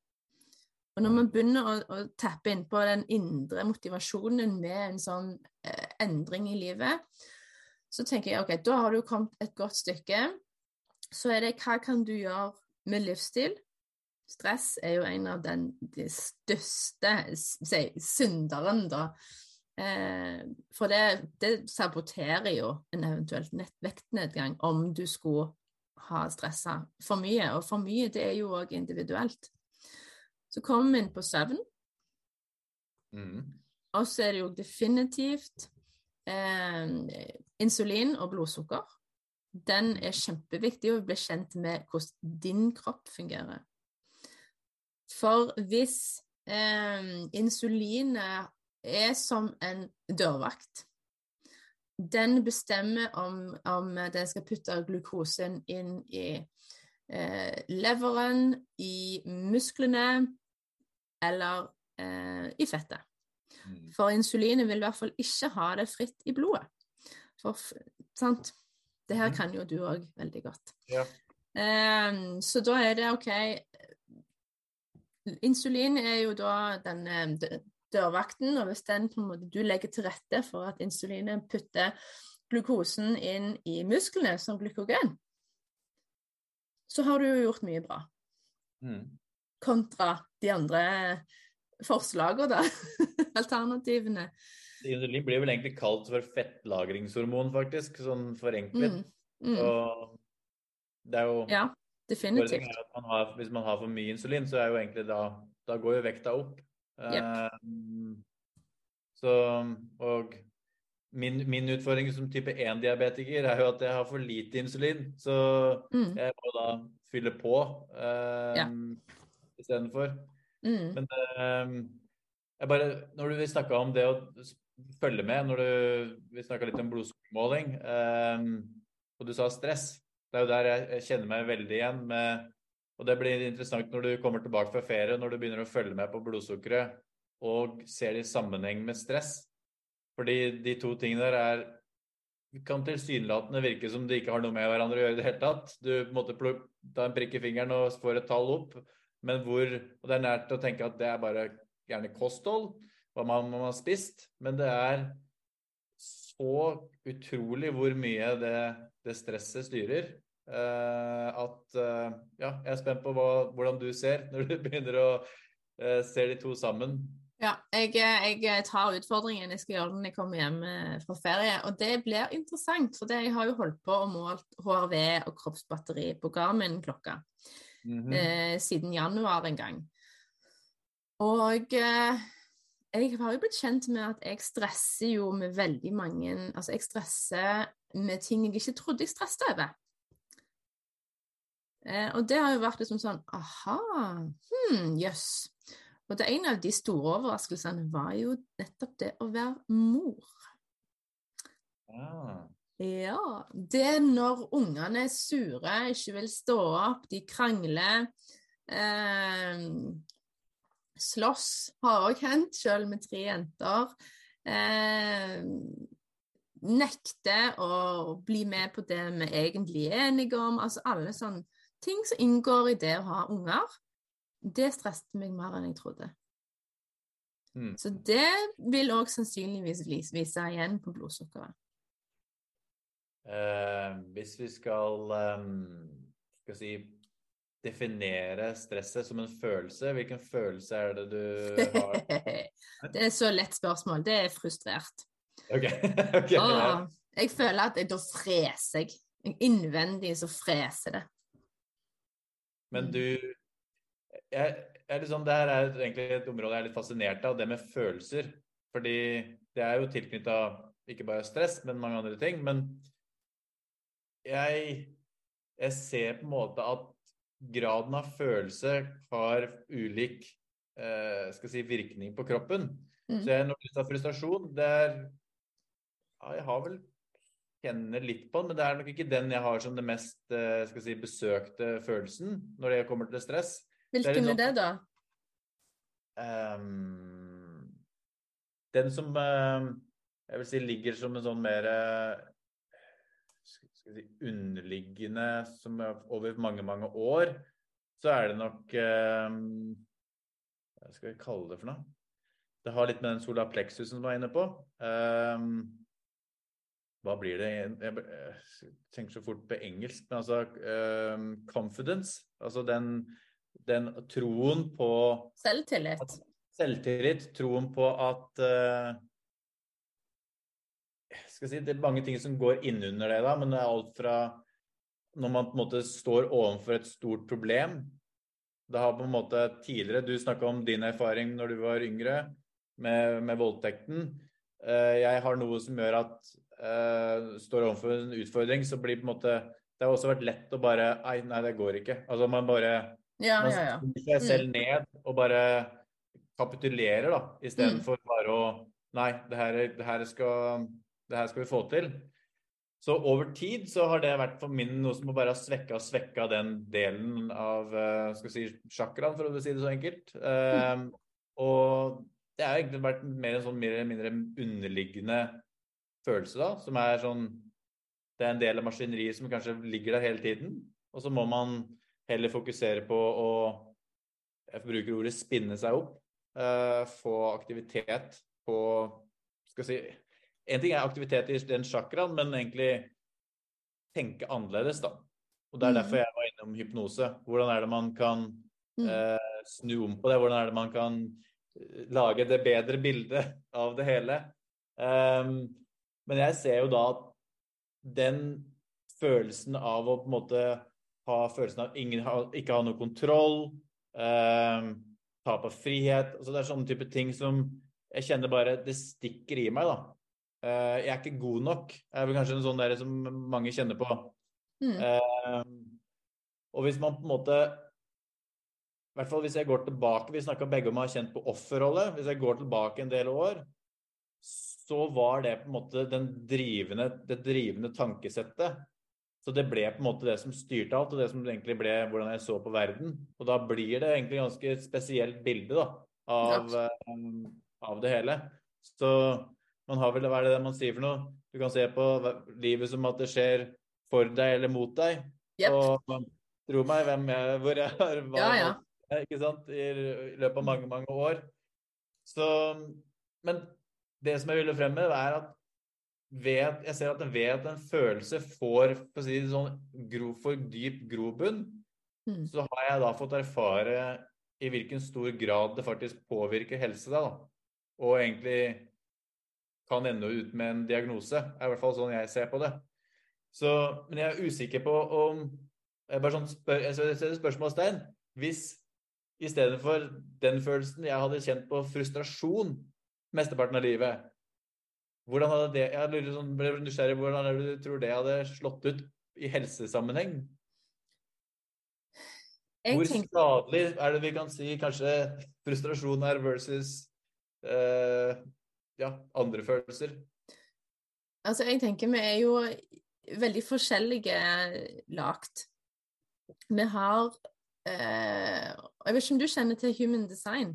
Og når man begynner å, å tappe inn på den indre motivasjonen med en sånn eh, endring i livet, så tenker jeg ok, da har du kommet et godt stykke. Så er det hva kan du gjøre med livsstil? Stress er jo en av den, de største si, synderen, da. Eh, for det, det saboterer jo en eventuell vektnedgang om du skulle ha stressa for mye. Og for mye, det er jo òg individuelt. Så kommer vi inn på søvn. Mm. Og så er det jo definitivt eh, insulin og blodsukker. Den er kjempeviktig å bli kjent med hvordan din kropp fungerer. For hvis eh, insulinet er som en dørvakt Den bestemmer om, om den skal putte glukosen inn i eh, leveren, i musklene eller eh, i fettet. Mm. For insulinet vil i hvert fall ikke ha det fritt i blodet. For, sant? Det her Mhm. kan jo du òg veldig godt. Ja. Ehm, så da er det OK Insulin er jo da den eh, dørvakten, og hvis den på en måte du legger til rette for at insulinet putter glukosen inn i musklene som glykogen, så har du jo gjort mye bra Mm. Kontra de andre forslagene, da. Alternativene. Insulin blir vel egentlig kalt for fettlagringshormon, faktisk, sånn forenklet. Mm. Mm. Og det er jo Ja, definitivt. er at man har, hvis man har for mye insulin, så er jo egentlig da Da går jo vekta opp. Eh, så Og min, min utfordring som type 1-diabetiker er jo at jeg har for lite insulin. Så Mm. jeg må da fylle på Um. Istedenfor. Mm. Men eh, jeg bare, når du snakka om det å følge med, når du, vi snakka litt om blodsukkermåling, eh, og du sa stress, det er jo der jeg kjenner meg veldig igjen med Og det blir interessant når du kommer tilbake fra ferie, når du begynner å følge med på blodsukkeret og ser det i sammenheng med stress. Fordi de to tingene der er kan tilsynelatende virke som de ikke har noe med hverandre å gjøre i det hele tatt. Du på en måte tar en prikk i fingeren og får et tall opp, men hvor Og det er nært å tenke at det er bare gjerne kosthold. Hva man, man har spist, men det er så utrolig hvor mye det, det stresset styrer. Uh, at uh, Ja, jeg er spent på hva, hvordan du ser når du begynner å uh, se de to sammen. Ja, jeg, jeg, tar utfordringen. Jeg skal gjøre den når jeg kommer hjem fra ferie. Og det blir interessant, for jeg har jo holdt på og målt HRV og kroppsbatteri på Garmin-klokka mm -hmm. siden januar en gang. Og jeg har jo blitt kjent med at jeg stresser jo med veldig mange Altså, jeg stresser med ting jeg ikke trodde jeg stresset over. Eh, og det har jo vært liksom sånn Aha, hm, jøss. Yes. Og det ene av de store overraskelsene var jo nettopp det å være mor. Ah. Ja. Det er når ungene er sure, ikke vil stå opp, de krangler. Eh, Slåss har òg hendt, sjøl med tre jenter. Eh, nekte å bli med på det vi egentlig er enige om. Altså alle sånne ting som inngår i det å ha unger. Det stresset meg mer enn jeg trodde. Mm. Så det vil òg sannsynligvis vise igjen på blodsukkeret. Eh, hvis vi skal um, skal si definere stresset som en følelse? Hvilken følelse er det du har? det er så lett spørsmål. Det er frustrert. Okay. okay Åh, jeg føler at jeg, da freser jeg. Innvendig så freser det. Men du jeg, jeg liksom, Det her er egentlig et område jeg er litt fascinert av, det med følelser. Fordi det er jo tilknytta ikke bare stress, men mange andre ting. Men jeg, jeg ser på en måte at graden av følelse har ulik eh, si, virkning på kroppen. Mm. Så jeg, når det er frustrasjon, det er ja, Jeg har vel kjenner litt på den, men det er nok ikke den jeg har som det mest eh, si, besøkte følelsen når det kommer til stress. Hvilken er, det, da? Um, den som uh, jeg vil si ligger som en sånn mer uh, underliggende som over mange, mange år, så er det nok eh, Hva skal vi kalle det for noe? Det har litt med den sola plexusen som var inne på. Eh, hva blir det Jeg, jeg tenker så fort på engelsk, men altså eh, Confidence. Altså den, den troen på Selvtillit. Selvtillit. Troen på at uh, skal si, Det er mange ting som går innunder det, da, men det er alt fra når man på en måte står overfor et stort problem. Det har på en måte tidligere Du snakka om din erfaring når du var yngre med, med voldtekten. Uh, jeg har noe som gjør at uh, står overfor en utfordring, så blir på en måte Det har også vært lett å bare Nei, nei, det går ikke. Altså man bare ja, man ja, ja. seg selv mm. ned og bare kapitulerer, da, istedenfor mm. bare å Nei, det her, det her skal det her skal vi få til. Så over tid så har det vært for min noe som bare har svekka og svekka den delen av uh, skal si, sjakraen, for å si det så enkelt. Uh, og det har egentlig vært mer en sånn mer eller mindre underliggende følelse, da, som er sånn Det er en del av maskineriet som kanskje ligger der hele tiden. Og så må man heller fokusere på å Jeg bruker ordet spinne seg opp. Uh, få aktivitet på Skal si en ting er aktivitet i den chakraen, men egentlig tenke annerledes, da. Og Det er derfor mm. jeg var innom hypnose. Hvordan er det man kan mm. eh, snu om på det? Hvordan er det man kan eh, lage det bedre bildet av det hele? Um, men jeg ser jo da at den følelsen av å på en måte ha følelsen av ingen, ikke ha noe kontroll, um, tap av frihet altså Det er sånne type ting som jeg kjenner bare det stikker i meg, da. Uh, jeg er ikke god nok, er vel kanskje en sånn der som mange kjenner på. Mm. Uh, og hvis man på en måte I hvert fall hvis jeg går tilbake Vi snakka begge om å ha kjent på offerrolle. Hvis jeg går tilbake en del år, så var det på en måte den drivende, det drivende tankesettet. Så det ble på en måte det som styrte alt, og det som egentlig ble hvordan jeg så på verden. Og da blir det egentlig ganske spesielt bilde da, av, um, av det hele. Så man har vel, Hva er det man sier for noe? Du kan se på livet som at det skjer for deg eller mot deg. Yep. Og tro meg, hvem jeg, hvor jeg har vært ja, ja. ikke sant? i løpet av mange, mange år. Så men det som jeg ville frem med, er at ved, jeg ser at ved at en følelse får for, å si, sånn, gro, for dyp grobunn, mm. så har jeg da fått erfare i hvilken stor grad det faktisk påvirker helse. da, Og egentlig kan ende ut med en diagnose. er i hvert fall sånn jeg ser på det. Så, men jeg er usikker på om jeg bare sånn spør, jeg setter spørsmålstegn. Hvis i stedet for den følelsen jeg hadde kjent på frustrasjon mesteparten av livet hvordan hadde det, Jeg lurer sånn, ble nysgjerrig hvordan det du tror det hadde slått ut i helsesammenheng? Hvor skadelig er det vi kan si kanskje frustrasjon er versus eh, ja, andre følelser? Altså, jeg tenker vi er jo veldig forskjellige lagt. Vi har eh, Jeg vet ikke om du kjenner til human design?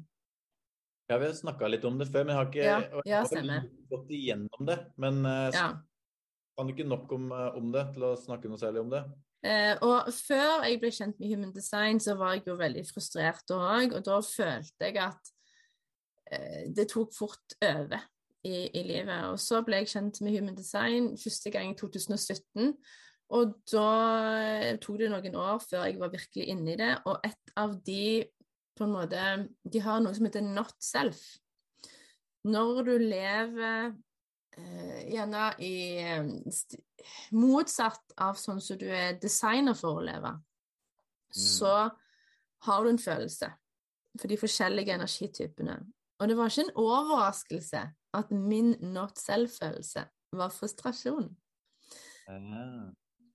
Ja, vi har snakka litt om det før, men jeg har ikke ja, ja, har gått igjennom det. Men eh, ja. kan du ikke nok om, eh, om, det til å snakke noe særlig om det? Eh, og før jeg ble kjent med Human Design, så var jeg jo veldig frustrert òg, og da følte jeg at eh, det tok fort over i, i, livet. Og så ble jeg kjent med Human Design første gang i 2017. Og da eh, tok det noen år før jeg var virkelig inne i det, og et av de på en måte De har noe som heter not self. Når du lever eh, gjerne i motsatt av sånn som du er designer for å leve, mm. så har du en følelse for de forskjellige energitypene. Og det var ikke en overraskelse at min not selv-følelse var frustrasjon. Ah.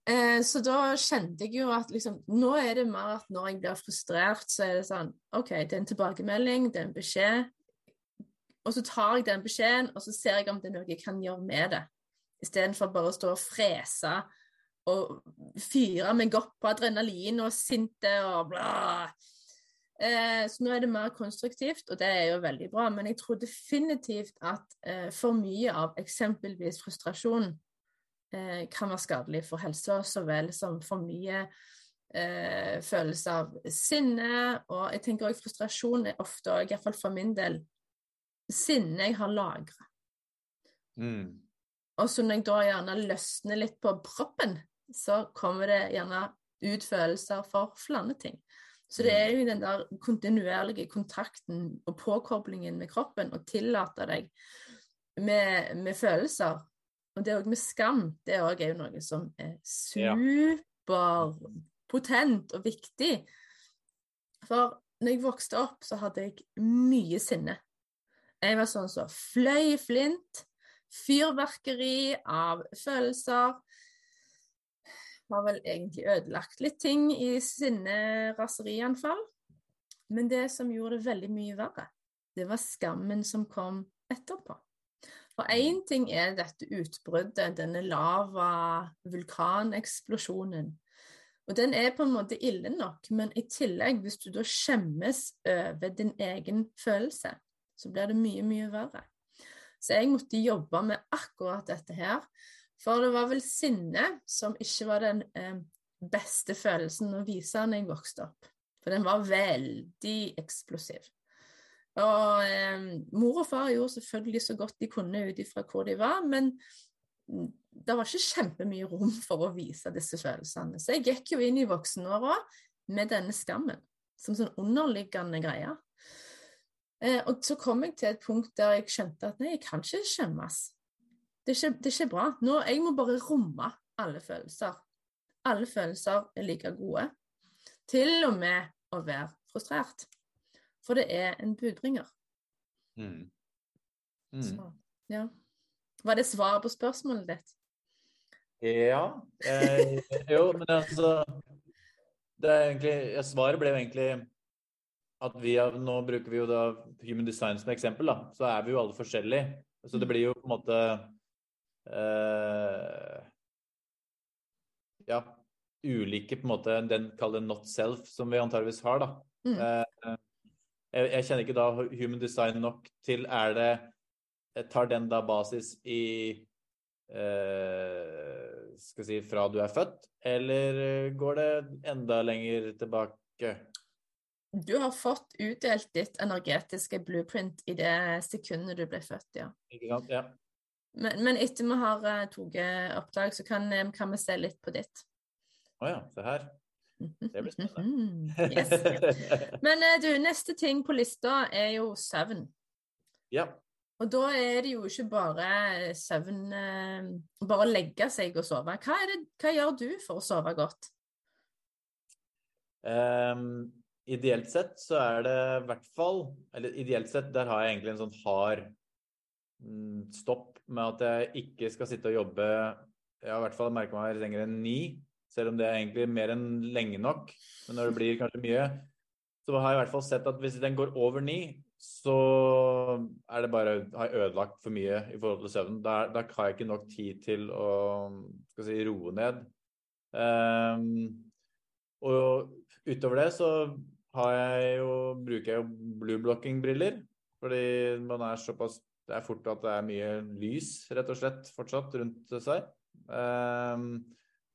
Eh, så da kjente jeg jo at liksom Nå er det mer at når jeg blir frustrert, så er det sånn OK, det er en tilbakemelding, det er en beskjed. Og så tar jeg den beskjeden, og så ser jeg om det er noe jeg kan gjøre med det. Istedenfor bare å stå og frese og fyre meg opp på adrenalin og sinte og bla. Eh, så nå er det mer konstruktivt, og det er jo veldig bra. Men jeg tror definitivt at eh, for mye av eksempelvis frustrasjon eh, kan være skadelig for helsa, så vel som for mye eh, følelse av sinne. Og jeg tenker også frustrasjon er ofte, iallfall for min del, sinne jeg har lagra. Mm. Og så når jeg da gjerne løsner litt på proppen, så kommer det gjerne ut følelser for flere ting. Så det mm. er jo den der kontinuerlige kontakten og påkoblingen med kroppen og tillate deg med, med følelser. Og det òg med skam, det òg er jo noe som er superpotent og viktig. For når jeg vokste opp, så hadde jeg mye sinne. Jeg var sånn som så fløy flint fyrverkeri av følelser. Har vel egentlig ødelagt litt ting i sinne, raserianfall. Men det som gjorde det veldig mye verre, det var skammen som kom etterpå. For én ting er dette utbruddet, denne lava-vulkaneksplosjonen. Og den er på en måte ille nok, men i tillegg, hvis du da skjemmes over din egen følelse, så blir det mye, mye verre. Så jeg måtte jobbe med akkurat dette her. For det var vel sinne som ikke var den eh, beste følelsen å vise når jeg vokste opp. For den var veldig eksplosiv. Og eh, mor og far gjorde selvfølgelig så godt de kunne ut ifra hvor de var, men det var ikke kjempemye rom for å vise disse følelsene. Så jeg gikk jo inn i voksenåra med denne skammen som sånn underliggende greie. Eh, og så kom jeg til et punkt der jeg skjønte at nei, jeg kan ikke skjemmes. Det er ikke, det er ikke bra. Nå, jeg må bare romme alle følelser. Alle følelser er like gode. Til og med å være frustrert. For det er en budbringer. Mm. Mm. Så, ja. Var det svaret på spørsmålet ditt? Ja. Eh, jo, men altså det er egentlig, Svaret ble jo egentlig at vi Nå bruker vi jo da human design som eksempel, da. Så er vi jo alle forskjellige. Så det mm. blir jo på en måte eh, Ja, ulike på en måte den kaller not self som vi antageligvis har, da. Mm. Uh, jeg, jeg, kjenner ikke da human design nok til Er det Tar den da basis i uh, Skal si fra du er født, eller går det enda lenger tilbake? du har fått utdelt ditt energetiske blueprint i det sekundet du ble født, ja. Ikke sant? Ja. Men, men etter vi har uh, tatt opptak, så kan, um, kan, vi se litt på ditt. Å oh ja, se her. Det blir spennende. yes. Men uh, du, neste ting på lista er jo søvn. Ja. Og da er det jo ikke bare søvn uh, Bare å legge seg og sove. Hva, det, hva gjør du for å sove godt? Um, ideelt sett så er det i hvert fall Eller ideelt sett, der har jeg egentlig en sånn hard stopp med at jeg ikke skal sitte og jobbe Jeg har i hvert fall merka meg lenger enn ni, selv om det er egentlig mer enn lenge nok. Men når det blir kanskje mye, så har jeg i hvert fall sett at hvis den går over ni, så er det bare har jeg ødelagt for mye i forhold til søvnen. Da, da har jeg ikke nok tid til å skal si, roe ned. Um, og utover det så har jeg jo, bruker jeg jo blueblocking-briller. Fordi man er såpass Det er fort at det er mye lys, rett og slett, fortsatt rundt seg. Um,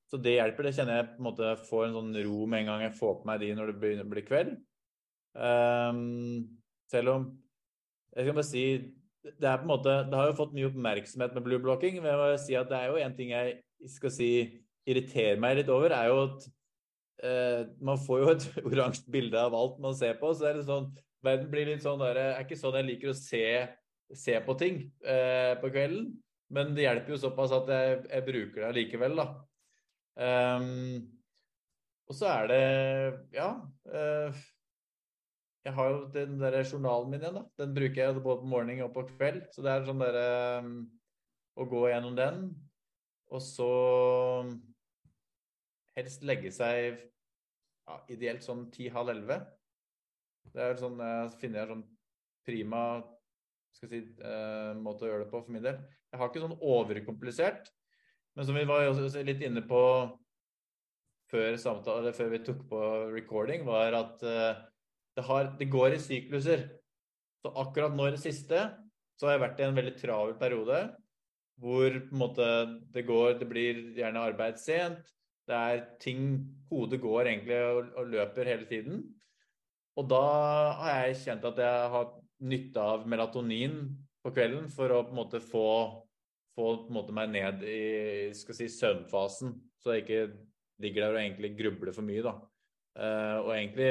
så det hjelper. Det kjenner jeg på en måte får en sånn ro med en gang jeg får på meg de når det begynner å bli kveld. Um, selv om Jeg skal bare si det er på en måte, det har jo fått mye oppmerksomhet med blueblocking. Men jeg må si at det er jo en ting jeg skal si irriterer meg litt over, er jo at eh, Man får jo et oransje bilde av alt man ser på. så er det sånn, Verden blir litt sånn der, er ikke sånn jeg liker å se, se på ting eh, på kvelden. Men det hjelper jo såpass at jeg, jeg bruker det likevel, da. Um, og så er det Ja. Uh, jeg har jo den der journalen min igjen, da. Den bruker jeg både på morgen og på kveld. Så det er sånn derre um, Å gå gjennom den. Og så helst legge seg ja, ideelt sånn ti-halv elleve. Det er sånn jeg finner sånn prima skal si, uh, måte å gjøre det på for min del. Jeg har ikke sånn overkomplisert, men som vi var litt inne på før, samtale, før vi tok på recording, var at uh, det, har, det, går i sykluser. Så akkurat nå i det siste så har jeg vært i en veldig travel periode hvor på en måte det går Det blir gjerne arbeid sent. Det er ting Hodet går egentlig og, og, løper hele tiden. Og da har jeg kjent at jeg har nytte av melatonin på kvelden for å på en måte få, få måte meg ned i si, søvnfasen, så jeg ikke ligger der og egentlig grubler for mye. da. Uh, og egentlig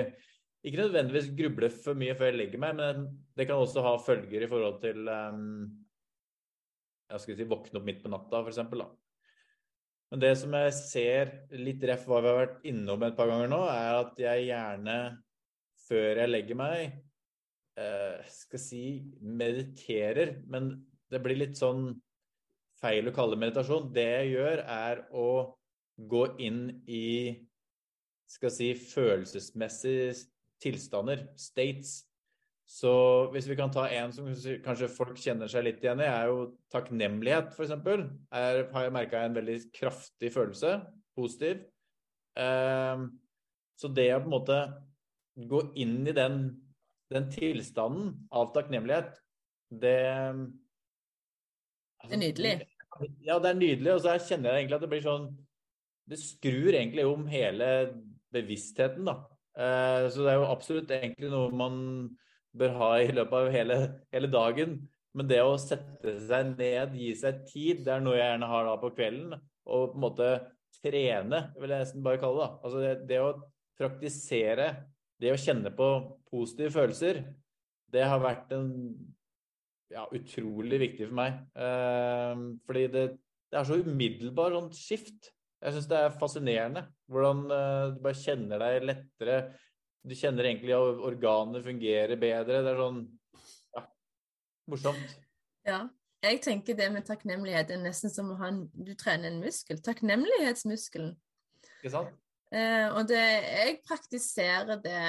ikke nødvendigvis gruble for mye før jeg legger meg, men det kan også ha følger i forhold til um, jeg skal si, våkne opp midt på natta, f.eks. Men det som jeg ser litt ref hva vi har vært innom et par ganger nå, er at jeg gjerne, før jeg legger meg, eh, skal si mediterer. Men det blir litt sånn feil å kalle meditasjon. Det jeg gjør, er å gå inn i skal si følelsesmessige tilstander, states, så hvis vi kan ta en som kanskje folk kjenner seg litt igjen i, er jo takknemlighet, f.eks. Her har jeg merka en veldig kraftig følelse. Positiv. Um, så det å på en måte gå inn i den, den tilstanden av takknemlighet, det altså, Det er nydelig. Ja, det er nydelig. Og så kjenner jeg egentlig at det blir sånn Det skrur egentlig om hele bevisstheten, da. Uh, så det er jo absolutt egentlig noe man bør ha i løpet av hele, hele, dagen. Men det å sette seg ned, gi seg tid, det er noe jeg gjerne har da på kvelden. Og på en måte trene, vil jeg nesten bare kalle det. da. Altså det, det, å praktisere, det å kjenne på positive følelser, det har vært en ja, utrolig viktig for meg. Eh, fordi det, det, er så umiddelbar sånn skift. Jeg syns det er fascinerende hvordan eh, du bare kjenner deg lettere du kjenner egentlig at organene fungerer bedre. Det er sånn ja, morsomt. Ja. Jeg tenker det med takknemlighet er nesten som å ha en, du trener en muskel. Takknemlighetsmuskelen. Ikke sant? Eh, og det, jeg praktiserer det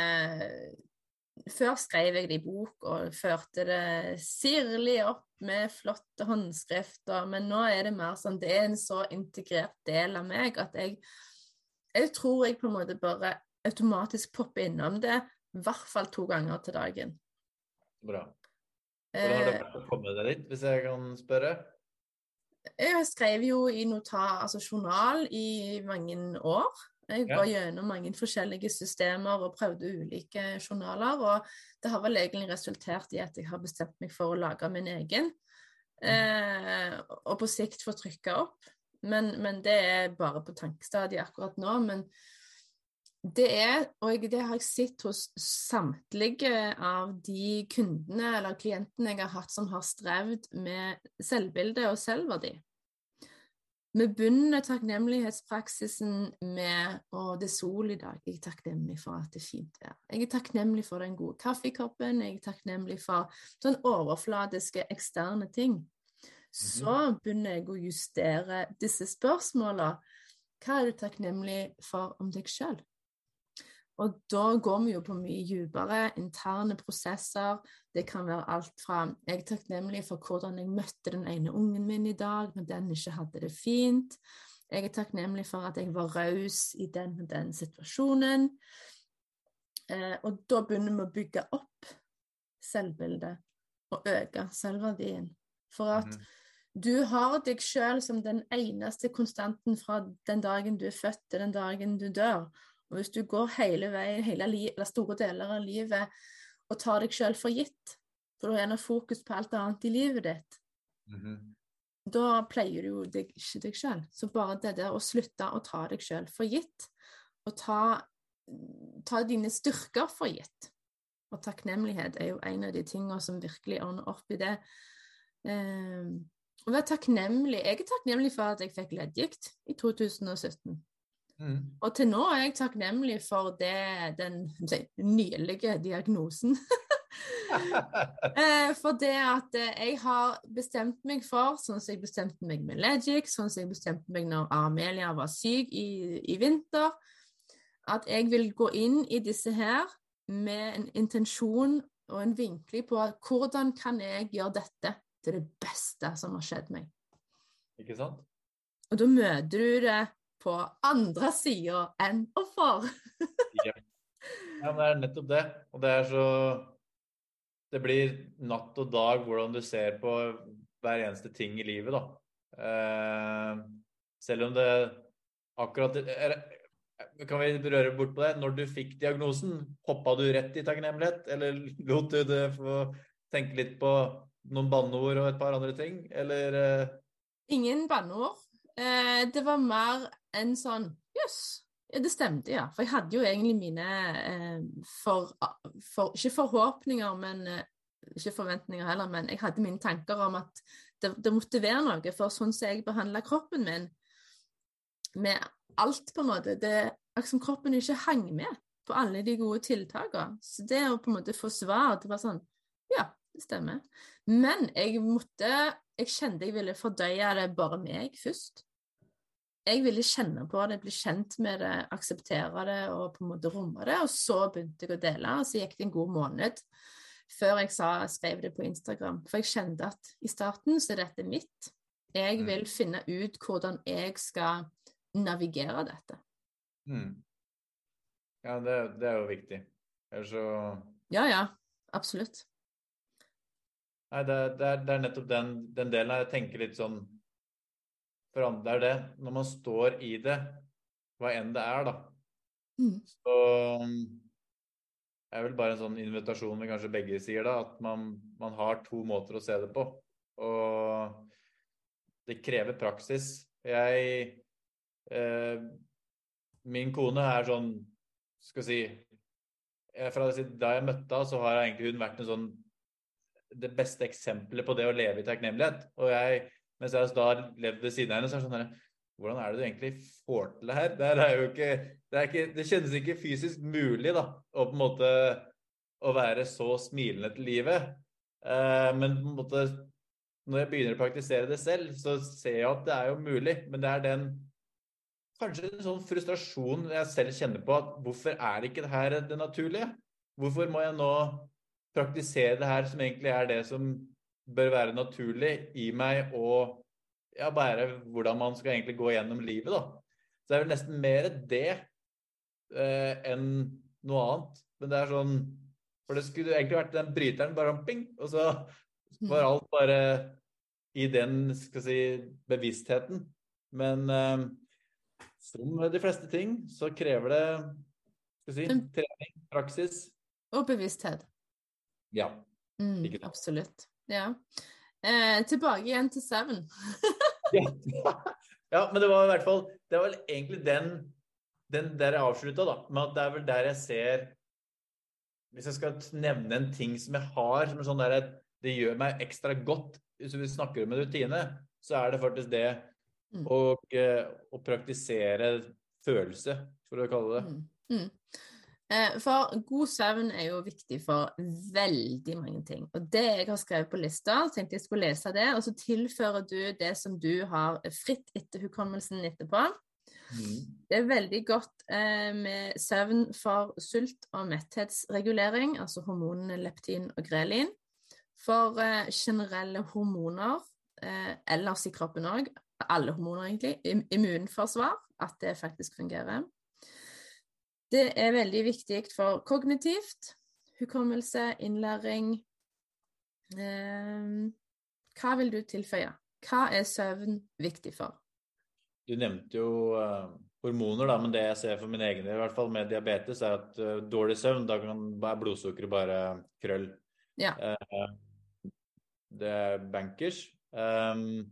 Før skrev jeg det i bok og førte det sirlig opp med flotte håndskrifter, men nå er det mer sånn Det er en så integrert del av meg at jeg jeg tror jeg på en måte bare automatisk popper innom det i hvert fall to ganger til dagen. Bra. Hvordan har det vært å komme deg dit, hvis jeg kan spørre? Jeg skrev jo i notat, altså journal, i mange år. Jeg Ja. går gjennom mange forskjellige systemer og prøvde ulike journaler, og det har vel egentlig resultert i at jeg har bestemt meg for å lage min egen, eh, og på sikt få trykka opp. Men, men det er bare på tankestadiet akkurat nå. Men det er, og det har jeg sett hos samtlige av de kundene eller klientene jeg har hatt som har strevd med selvbilde og selvverdi. Vi begynner takknemlighetspraksisen med å det er sol i dag. Jeg er takknemlig for at det er fint vær. Jeg er takknemlig for den gode kaffekoppen. Jeg er takknemlig for sånn overfladiske, eksterne ting. Så begynner jeg å justere disse spørsmåla. Hva er du takknemlig for om deg sjøl? Og da går vi jo på mye dypere interne prosesser. Det kan være alt fra Jeg er takknemlig for hvordan jeg møtte den ene ungen min i dag når den ikke hadde det fint. Jeg er takknemlig for at jeg var raus i den og den situasjonen. Eh, og da begynner vi å bygge opp selvbildet og øke selvverdien. For at mm. du har deg sjøl som den eneste konstanten fra den dagen du er født til den dagen du dør. Og hvis du går hele veien, hele eller store deler av livet og tar deg sjøl for gitt, for du har gjerne fokus på alt annet i livet ditt, Mhm. da pleier du jo deg ikke deg sjøl. Så bare det der å slutte å ta deg sjøl for gitt, og ta, ta dine styrker for gitt. Og takknemlighet er jo en av de tingene som virkelig ordner opp i det. Um, å være takknemlig Jeg er takknemlig for at jeg fikk leddgikt i 2017. Mhm. Og til nå er jeg takknemlig for det, den si, nylige diagnosen. Eh, for det at eh, jeg har bestemt meg for, sånn som jeg bestemte meg med Legic, sånn som jeg bestemte meg når Amelia var syk i, i vinter, at jeg vil gå inn i disse her med en intensjon og en vinkling på hvordan kan jeg gjøre dette til det beste som har skjedd meg. Ikke sant? Og da møter du det på andre sida enn offer. Ja, ja, det er nettopp det. Og det er så Det blir natt og dag hvordan du ser på hver eneste ting i livet, da. Eh, selv om det akkurat er, Kan vi røre bort på det? Når du fikk diagnosen, hoppa du rett i takknemlighet? Eller lot du det få tenke litt på noen banneord og et par andre ting? Eller eh, Ingen banneord. Eh, det var mer en sånn Jøss. yes, det stemte, ja. For jeg hadde jo egentlig mine eh, for, for, Ikke forhåpninger, men eh, ikke forventninger heller, men jeg hadde mine tanker om at det, det måtte være noe. For sånn som jeg behandla kroppen min, med alt, på en måte Det er akkurat som kroppen ikke hang med på alle de gode tiltakene. Så det å på en måte få svar, det var sånn Ja, det stemmer. Men jeg måtte Jeg kjente jeg ville fordøye det bare meg først. Jeg ville kjenne på det, bli kjent med det, akseptere det og på en måte romme det. Og så begynte jeg å dele, og så gikk det en god måned før jeg sa, skrev det på Instagram. For jeg kjente at i starten så er dette mitt. Jeg Mm. vil finne ut hvordan jeg skal navigere dette. Mm. Ja, det, det er jo viktig. Ellers så Ja, ja. Absolutt. Nei, det, det, er, det er nettopp den, den delen jeg tenker litt sånn For andre er det Når man står i det, hva enn det er, da, Mm. så er vel bare en sånn invitasjon vi kanskje begge sier, da, at man, man har to måter å se det på. Og det krever praksis. Jeg eh, Min kone er sånn Skal si jeg, Fra da jeg møtte henne, så har egentlig hun vært en sånn det beste eksempelet på det å leve i takknemlighet. Og jeg, mens jeg da har levd ved siden av henne, så er det sånn her Hvordan er det du egentlig får til det her? Det er jo ikke Det, er ikke, det kjennes ikke fysisk mulig, da, å på en måte å være så smilende til livet. Eh, men på en måte når jeg begynner å praktisere det selv, så ser jeg at det er jo mulig. Men det er den kanskje en sånn frustrasjon jeg selv kjenner på at hvorfor er ikke det her det naturlige? Hvorfor må jeg nå praktisere det her som egentlig er det som bør være naturlig i meg, og ja, bare hvordan man skal egentlig gå gjennom livet, da. Så det er vel nesten mer det eh, enn noe annet. Men det er sånn For det skulle egentlig vært den bryteren bare om ping, og så var alt bare i den skal si, bevisstheten. Men eh, som de fleste ting så krever det skal si, trening, praksis. Og bevissthet. Ja. Mm, absolutt. Ja. Eh, tilbake igjen til Seven. ja, men det var i hvert fall Det var vel egentlig den, den der jeg avslutta, da. Men det er vel der jeg ser Hvis jeg skal nevne en ting som jeg har som er sånn der, det gjør meg ekstra godt Hvis vi snakker om en rutine, så er det faktisk det mm. å, å, praktisere følelse, for å kalle det. Mm. Mm. Eh, for god søvn er jo viktig for veldig mange ting. Og det jeg har skrevet på lista, tenkte jeg skulle lese det, og så tilfører du det som du har fritt etter hukommelsen etterpå. Mm. Det er veldig godt eh, med søvn for sult- og metthetsregulering, altså hormonene leptin og grelin. For eh, generelle hormoner eh, ellers i kroppen òg, alle hormoner egentlig, immunforsvar, at det faktisk fungerer. Det er veldig viktig for kognitivt, hukommelse, innlæring. Eh, hva vil du tilføye? Hva er søvn viktig for? Du nevnte jo eh, hormoner, da, men det jeg ser for min egen del, i hvert fall med diabetes, er at eh, dårlig søvn, da kan, er blodsukkeret bare krøll. Ja. Uh, det er bankers. Um,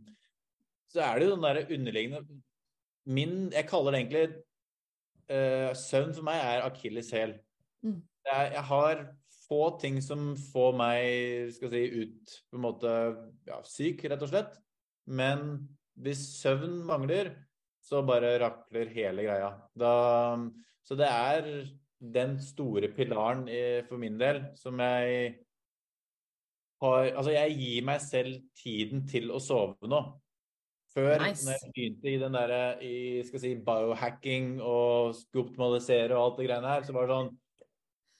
så er det jo den derre underliggende Min Jeg kaller det egentlig uh, søvn for meg er akilleshæl. Mm. Jeg, jeg, har få ting som får meg skal si, ut på en måte ja, syk, rett og slett. Men hvis søvn mangler, så bare rakler hele greia. Da, så det er den store pilaren i, for min del som jeg har Altså, jeg gir meg selv tiden til å sove nå. Før, nice. når jeg begynte i den derre i skal si, biohacking og skulle optimalisere og alt det greiene her, så var det sånn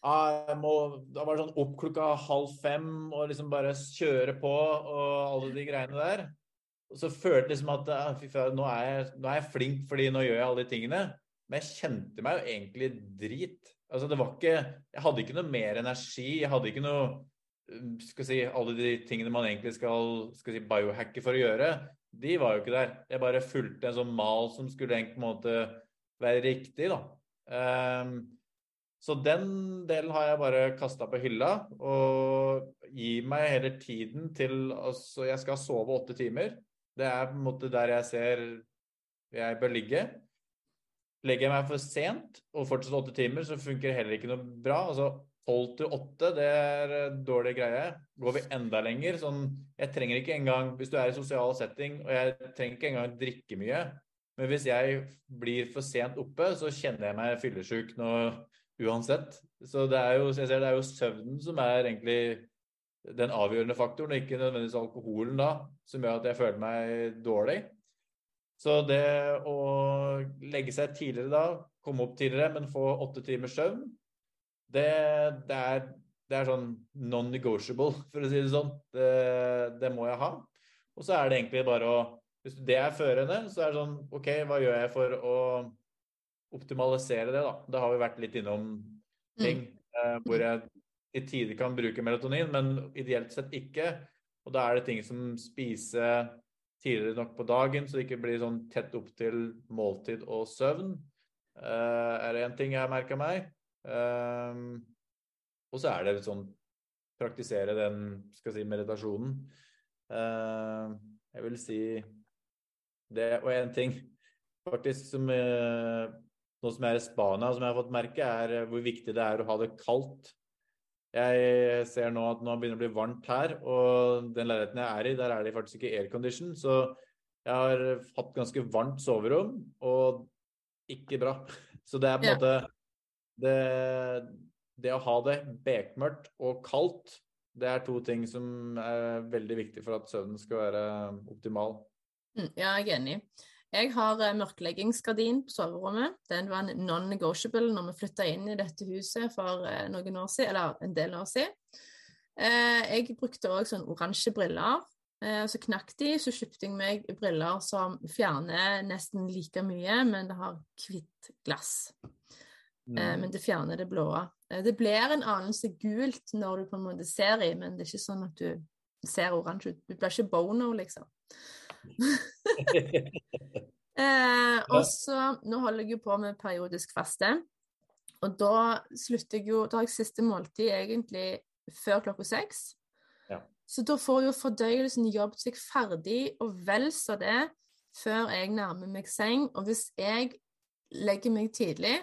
jeg må, Da var det sånn opp klokka halv fem og liksom bare kjøre på og alle de greiene der. Og så følte jeg liksom at ah, fy faen, nå, nå, er jeg flink fordi nå gjør jeg alle de tingene. Men jeg kjente meg jo egentlig drit. Altså det var ikke Jeg hadde ikke noe mer energi. Jeg hadde ikke noe skal si, Alle de tingene man egentlig skal, skal si, biohacke for å gjøre de var jo ikke der. Jeg bare fulgte en sånn mal som skulle en måte være riktig, da. Um, så den delen har jeg bare kasta på hylla, og gir meg heller tiden til Altså, jeg skal sove åtte timer. Det er på en måte der jeg ser jeg bør ligge. Legger jeg meg for sent og fortsatt åtte timer, så funker heller ikke noe bra. Altså, Tolv til åtte, det er dårlig greie. Går vi enda lenger sånn Jeg trenger ikke engang Hvis du er i sosial setting, og jeg trenger ikke engang drikke mye, men hvis jeg blir for sent oppe, så kjenner jeg meg fyllesyk nå uansett. Så det er jo, jeg ser, det er jo søvnen som er egentlig den avgjørende faktoren, og ikke nødvendigvis alkoholen da, som gjør at jeg føler meg dårlig. Så det å legge seg tidligere da, komme opp tidligere, men få åtte timers søvn, det, det, er, det er, sånn non-negotiable, for å si det sånn. Det, det, må jeg ha. Og så er det egentlig bare å Hvis det er førende, så er det sånn OK, hva gjør jeg for å optimalisere det, da? Da har vi vært litt innom ting mm. hvor jeg i tider kan bruke melatonin, men ideelt sett ikke. Og da er det ting som spise tidligere nok på dagen, så det ikke blir sånn tett opp til måltid og søvn. Uh, er det én ting jeg har merka meg. Um, og så er det sånn praktisere den skal jeg si, meditasjonen. Uh, jeg vil si det. Og en ting faktisk som uh, Nå som jeg er i Spania, som jeg har fått merke, er hvor viktig det er å ha det kaldt. Jeg ser nå at nå begynner det å bli varmt her, og den leiligheten jeg er i, der er det faktisk ikke aircondition. Så jeg har hatt ganske varmt soverom, og ikke bra. Så det er på en ja. måte det, det å ha det bekmørkt og kaldt, det er to ting som er veldig viktig for at søvnen skal være optimal. Mm, ja, jeg er enig. Jeg har eh, mørkleggingsgardin på soverommet. Den var non-negotiable når vi flytta inn i dette huset for eh, noen år siden, eller en del år siden. Eh, jeg brukte òg sånn oransje briller. Så knakk de, så kjøpte jeg meg briller som fjerner nesten like mye, men det har hvitt glass. Eh, mm. men det fjerner det blå. Eh, det blir en anelse gult når du på en måte ser i, men det er ikke sånn at du ser oransje ut. Du blir ikke bono, liksom. Eh, og så Nå holder jeg jo på med periodisk faste. Og da slutter jeg jo Da har jeg siste måltid egentlig før klokka seks. Ja. Så da får jo fordøyelsen jobbet seg ferdig, og vel så det, før jeg nærmer meg seng. Og hvis jeg legger meg tidlig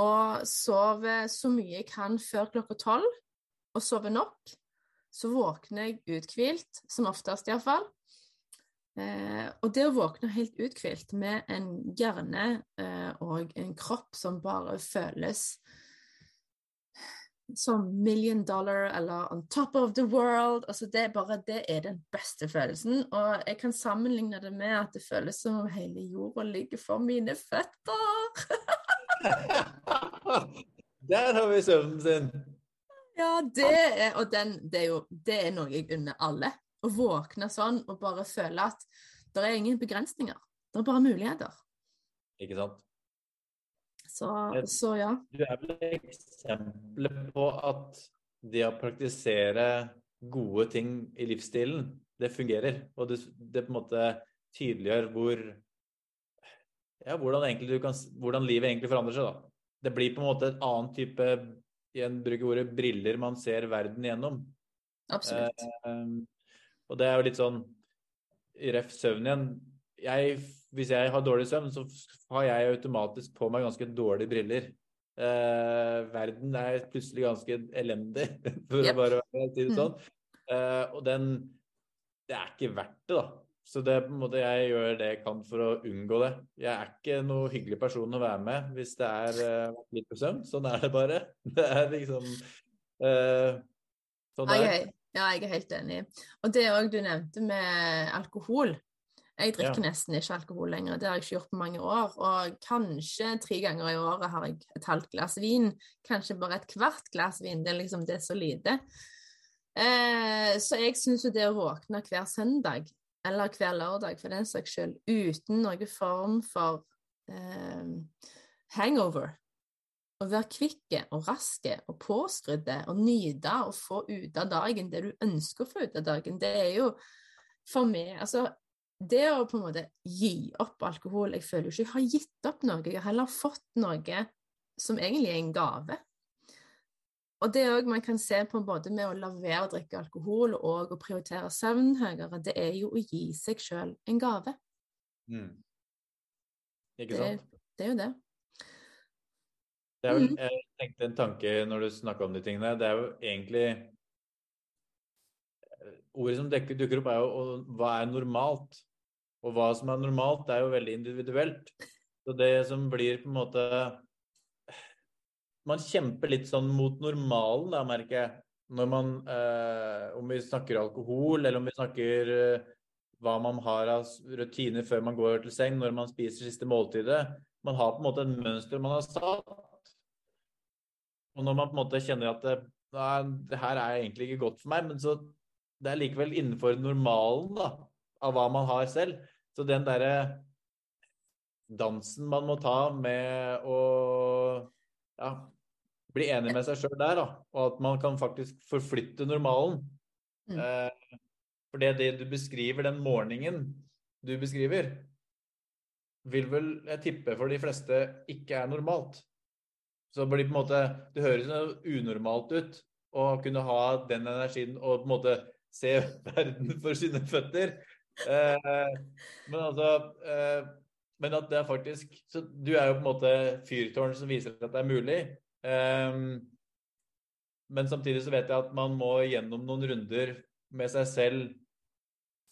og sover så mye jeg kan før klokka tolv, og sover nok, så våkner jeg uthvilt, som oftest iallfall. Eh, og det å våkne helt uthvilt med en hjerne eh, og en kropp som bare føles som million dollar eller on top of the world altså det, er bare, det er den beste følelsen. Og jeg kan sammenligne det med at det føles som om hele jorda ligger for mine føtter. Der har vi søvnen sin. Ja, det er, og den, det er jo det er noe jeg unner alle. Å våkne sånn og bare føle at det er ingen begrensninger. Det er bare muligheter. Ikke sant? Så, så ja. Du er vel eksempelet på at det å praktisere gode ting i livsstilen, det fungerer. Og det, det på en måte tydeliggjør hvor ja, hvordan, egentlig du kan, hvordan livet egentlig forandrer seg, da. Det blir på en måte et annet type igjen bruker ordet briller man ser verden gjennom. Absolutt. Eh, og det er jo litt sånn i ref søvn igjen. Jeg, hvis jeg har dårlig søvn, så har jeg automatisk på meg ganske dårlige briller. Eh, verden er plutselig ganske elendig, for Yep. å bare si det Mm. sånn. Eh, og den Det er ikke verdt det, da. Så det er på en måte jeg gjør det jeg kan for å unngå det. Jeg er ikke noe hyggelig person å være med hvis det er uh, litt på søvn. Sånn er det bare. Det er liksom uh, Sånn Ja, er ja, jeg er helt enig. Og det òg du nevnte med alkohol. Jeg drikker Ja. nesten ikke alkohol lenger, det har jeg ikke gjort på mange år. Og kanskje tre ganger i året har jeg et halvt glass vin. Kanskje bare et kvart glass vin. Det er liksom det er så lite. Eh, så jeg syns jo det å våkne hver søndag, eller hver lørdag for den saks skyld, uten noen form for eh, hangover å være kvikke og raske og påskrudde og nyte og få ut av dagen det du ønsker å få ut av dagen, det er jo for meg Altså, det å på en måte gi opp alkohol Jeg føler jo ikke jeg har gitt opp noe, jeg har heller fått noe som egentlig er en gave. Og det òg man kan se på både med å la være å drikke alkohol og å prioritere søvn høyere, det er jo å gi seg sjøl en gave. Mm. Ikke sant? det er jo det. Det er vel, Mm. jeg tenkte en tanke når du snakka om de tingene. Det er jo egentlig Ordet som dekker, dukker opp, er jo hva er normalt? Og hva som er normalt, er jo veldig individuelt. Så det som blir på en måte Man kjemper litt sånn mot normalen, da, merker jeg. Når man eh, Om vi snakker alkohol, eller om vi snakker eh, hva man har av rutiner før man går til seng, når man spiser siste måltidet. Man har på en måte et mønster man har satt. Og når man på en måte kjenner at det, nei, det her er egentlig ikke godt for meg, men så det er likevel innenfor normalen da, av hva man har selv. Så den derre dansen man må ta med å ja, bli enig med seg sjøl der, da, og at man kan faktisk forflytte normalen. Mm. Eh, for det, det du beskriver, den morgenen du beskriver, vil vel jeg tippe for de fleste ikke er normalt. Så det blir på en måte Det høres unormalt ut å kunne ha den energien og på en måte se verden for sine føtter. Eh, men altså eh, Men at det er faktisk Så du er jo på en måte fyrtårn som viser at det er mulig. Eh, men samtidig så vet jeg at man må gjennom noen runder med seg selv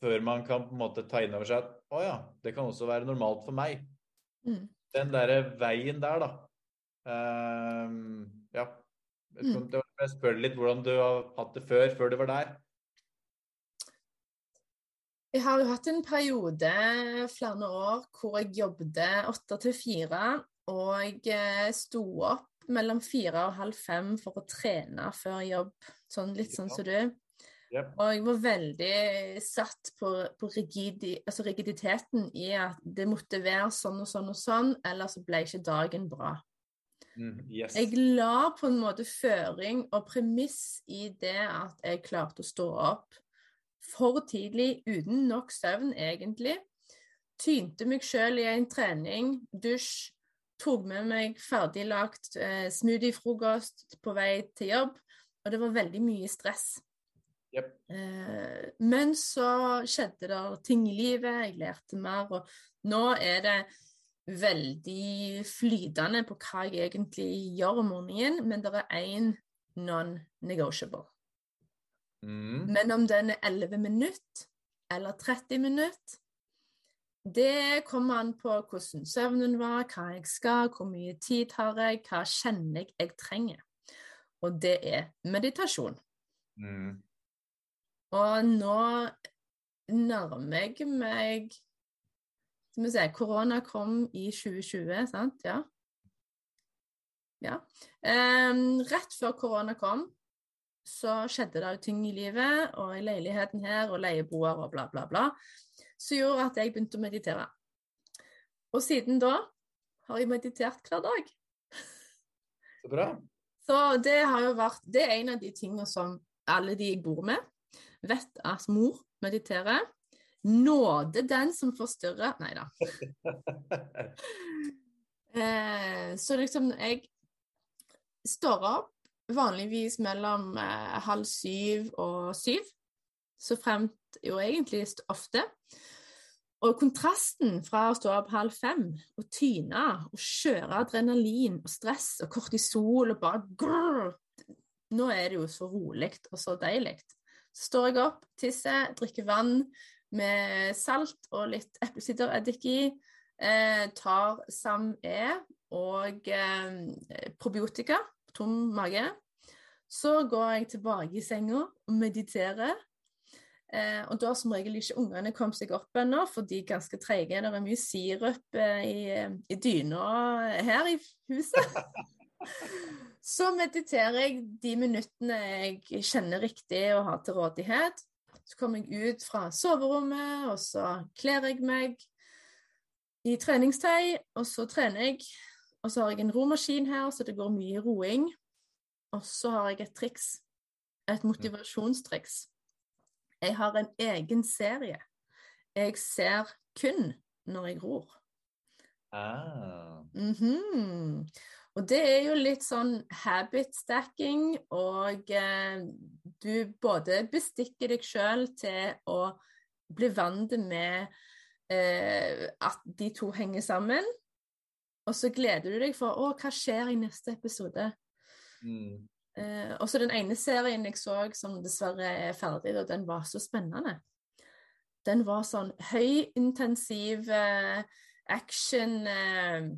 før man kan på en måte ta inn over seg at å ja, det kan også være normalt for meg. Mm. Den derre veien der, da. Um, ja. Var- jeg spør litt hvordan du har hatt det før, før du var der. Jeg har jo hatt en periode, flere år, hvor jeg jobbet åtte til fire, og jeg eh, sto opp mellom fire og halv fem for å trene før jobb, sånn litt sånn som du. Yep. Og jeg var veldig satt på, på rigidi, altså rigiditeten i at det måtte være sånn og sånn og sånn, ellers så ble ikke dagen bra. Mm, yes. Jeg la på en måte føring og premiss i det at jeg klarte å stå opp for tidlig, uten nok søvn egentlig, tynte meg sjøl i en trening, dusj, tok med meg ferdiglagt eh, smoothiefrokost på vei til jobb, og det var veldig mye stress. Yep. Eh, men så skjedde det ting i livet, jeg lærte mer, og nå er det veldig flytende på hva jeg egentlig gjør om morgenen, men det er én non-negotiable. Mm. Men om den er 11 minutter eller 30 minutter, det kommer an på hvordan søvnen var, hva jeg skal, hvor mye tid har jeg, hva kjenner jeg jeg trenger. Og det er meditasjon. Mm. Og nå nærmer jeg meg Skal vi se Korona kom i 2020, sant? Ja. ja. Um, rett før korona kom, så skjedde det jo ting i livet, og i leiligheten her, og leieboer og bla, bla, bla, som gjorde at jeg begynte å meditere. Og siden da har jeg meditert hver dag. Så bra. Så det har jo vært Det er en av de tingene som alle de jeg bor med, vet at mor mediterer. Nåde den som forstyrrer Nei da. eh, så liksom, jeg står opp vanligvis mellom eh, halv syv og syv. Så fremt jo egentlig ofte. Og kontrasten fra å stå opp halv fem og tyne og kjøre adrenalin og stress og kortisol og bare grrr, Nå er det jo så rolig og så deilig. Så står jeg opp, tisser, drikker vann med salt og litt eplesidereddik i. Eh, tar SAM-E og eh, probiotika, tom mage. Så går jeg tilbake i senga og mediterer. Eh, og da har som regel ikke ungene kommet seg opp ennå, for de er ganske treige. Det er mye sirup eh, i, i dyna her i huset. Så mediterer jeg de minuttene jeg kjenner riktig og har til rådighet. Så kommer jeg ut fra soverommet, og så kler jeg meg i treningstøy, og så trener jeg. Og så har jeg en romaskin her, så det går mye roing. Og så har jeg et triks. Et motivasjonstriks. Jeg har en egen serie. Jeg ser kun når jeg ror. Ah. Mm -hmm. Og det er jo litt sånn habit stacking, og eh, du både bestikker deg sjøl til å bli vant med eh, at de to henger sammen, og så gleder du deg for å, hva skjer i neste episode? Mm. Eh, og så den ene serien jeg så som dessverre er ferdig, og den var så spennende. Den var sånn høyintensiv eh, action eh,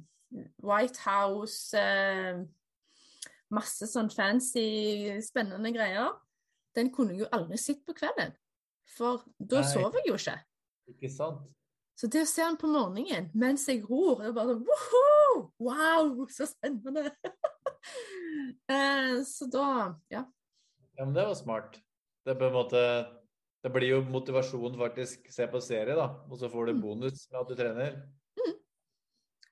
White House eh, Masse sånn fancy, spennende greier. Den kunne jeg jo aldri sett på kvelden. For da Nei. sover jeg jo ikke. Ikke sant? Så det å se den på morgenen mens jeg ror, det er bare sånn Wow, så spennende! eh, så da Ja. Ja, men det var smart. Det, måte, det blir jo motivasjon faktisk se på serie, da. Og så får du Mm. bonus med at du trener.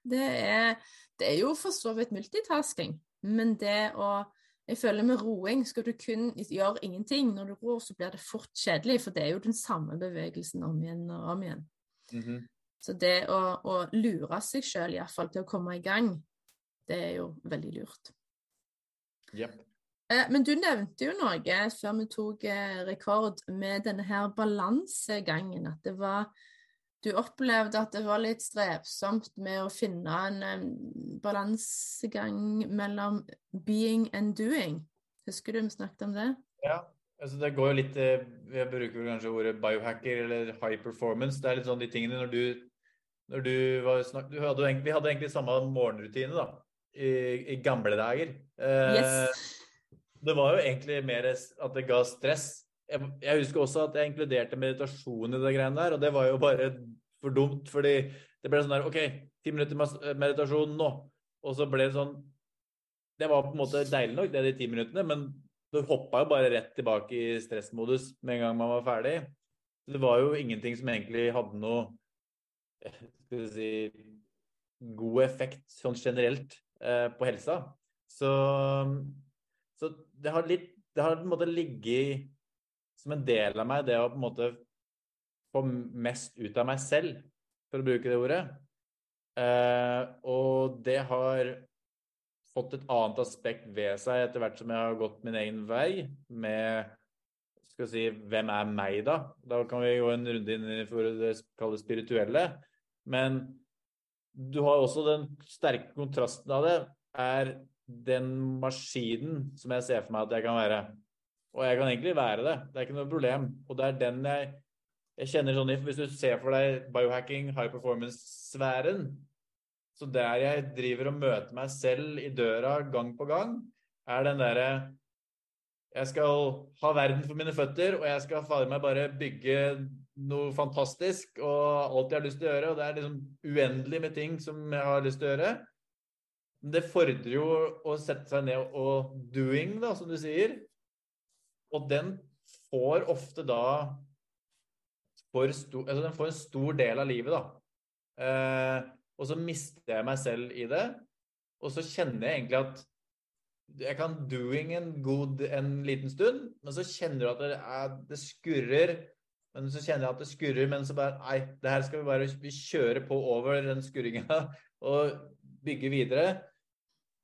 Det er, det er jo for så vidt multitasking, men det å Jeg føler med roing skal du kun gjøre ingenting. Når du ror, så blir det fort kjedelig, for det er jo den samme bevegelsen om igjen og om igjen. Mhm. Så det å, å lure seg sjøl iallfall til å komme i gang, det er jo veldig lurt. Jepp. Eh, Men du nevnte jo noe før vi tok eh, rekord med denne her balansegangen. At det var Du opplevde at det var litt strevsomt med å finne en balansegang mellom being and doing. Husker du vi snakket om det? Ja, altså det går jo litt eh, Jeg bruker kanskje ordet biohacker eller high performance. Det er litt sånn de tingene når du når du var snakket, Vi hadde egentlig samme morgenrutine da, i, i gamle dager. Eh, Yes. Det var jo egentlig mer at det ga stress. Jeg, jeg husker også at jeg inkluderte meditasjon i det greiene der, og det var jo bare for dumt, fordi det ble sånn der OK, ti minutter meditasjon nå. Og så ble det sånn Det var på en måte deilig nok, det de ti minuttene, men du hoppa jo bare rett tilbake i stressmodus med en gang man var ferdig. Så det var jo ingenting som egentlig hadde noe eh, skal vi si, god effekt sånn generelt eh, på helsa. Så, så det har litt Det har på en måte ligget som en del av meg, det å på en måte få mest ut av meg selv. for å bruke det ordet. Eh, og det har fått et annet aspekt ved seg etter hvert som jeg har gått min egen vei med skal vi si, Hvem er meg, da? Da kan vi gå en runde inn for det kalle spirituelle. Men du har også den sterke kontrasten av det, er den maskinen som jeg ser for meg at jeg kan være. Og jeg kan egentlig være det. Det er ikke noe problem. Og det er den jeg, jeg kjenner sånn i Hvis du ser for deg biohacking, high performance-sfæren, så der jeg driver og møter meg selv i døra gang på gang, er den derre Jeg skal ha verden for mine føtter, og jeg skal fader meg bare bygge noe fantastisk og alt jeg har lyst til å gjøre. Og det er liksom uendelig med ting som jeg har lyst til å gjøre. Det fordrer jo å sette seg ned og doing, da, som du sier. Og den får ofte da for stor, altså Den får en stor del av livet, da. Eh, og så mister jeg meg selv i det. Og så kjenner jeg egentlig at jeg kan doing en god en liten stund, men så kjenner du at det, er, det skurrer. Men så kjenner jeg at det skurrer, men så bare Nei, det her skal vi bare vi kjøre på over den skurringa og bygge videre.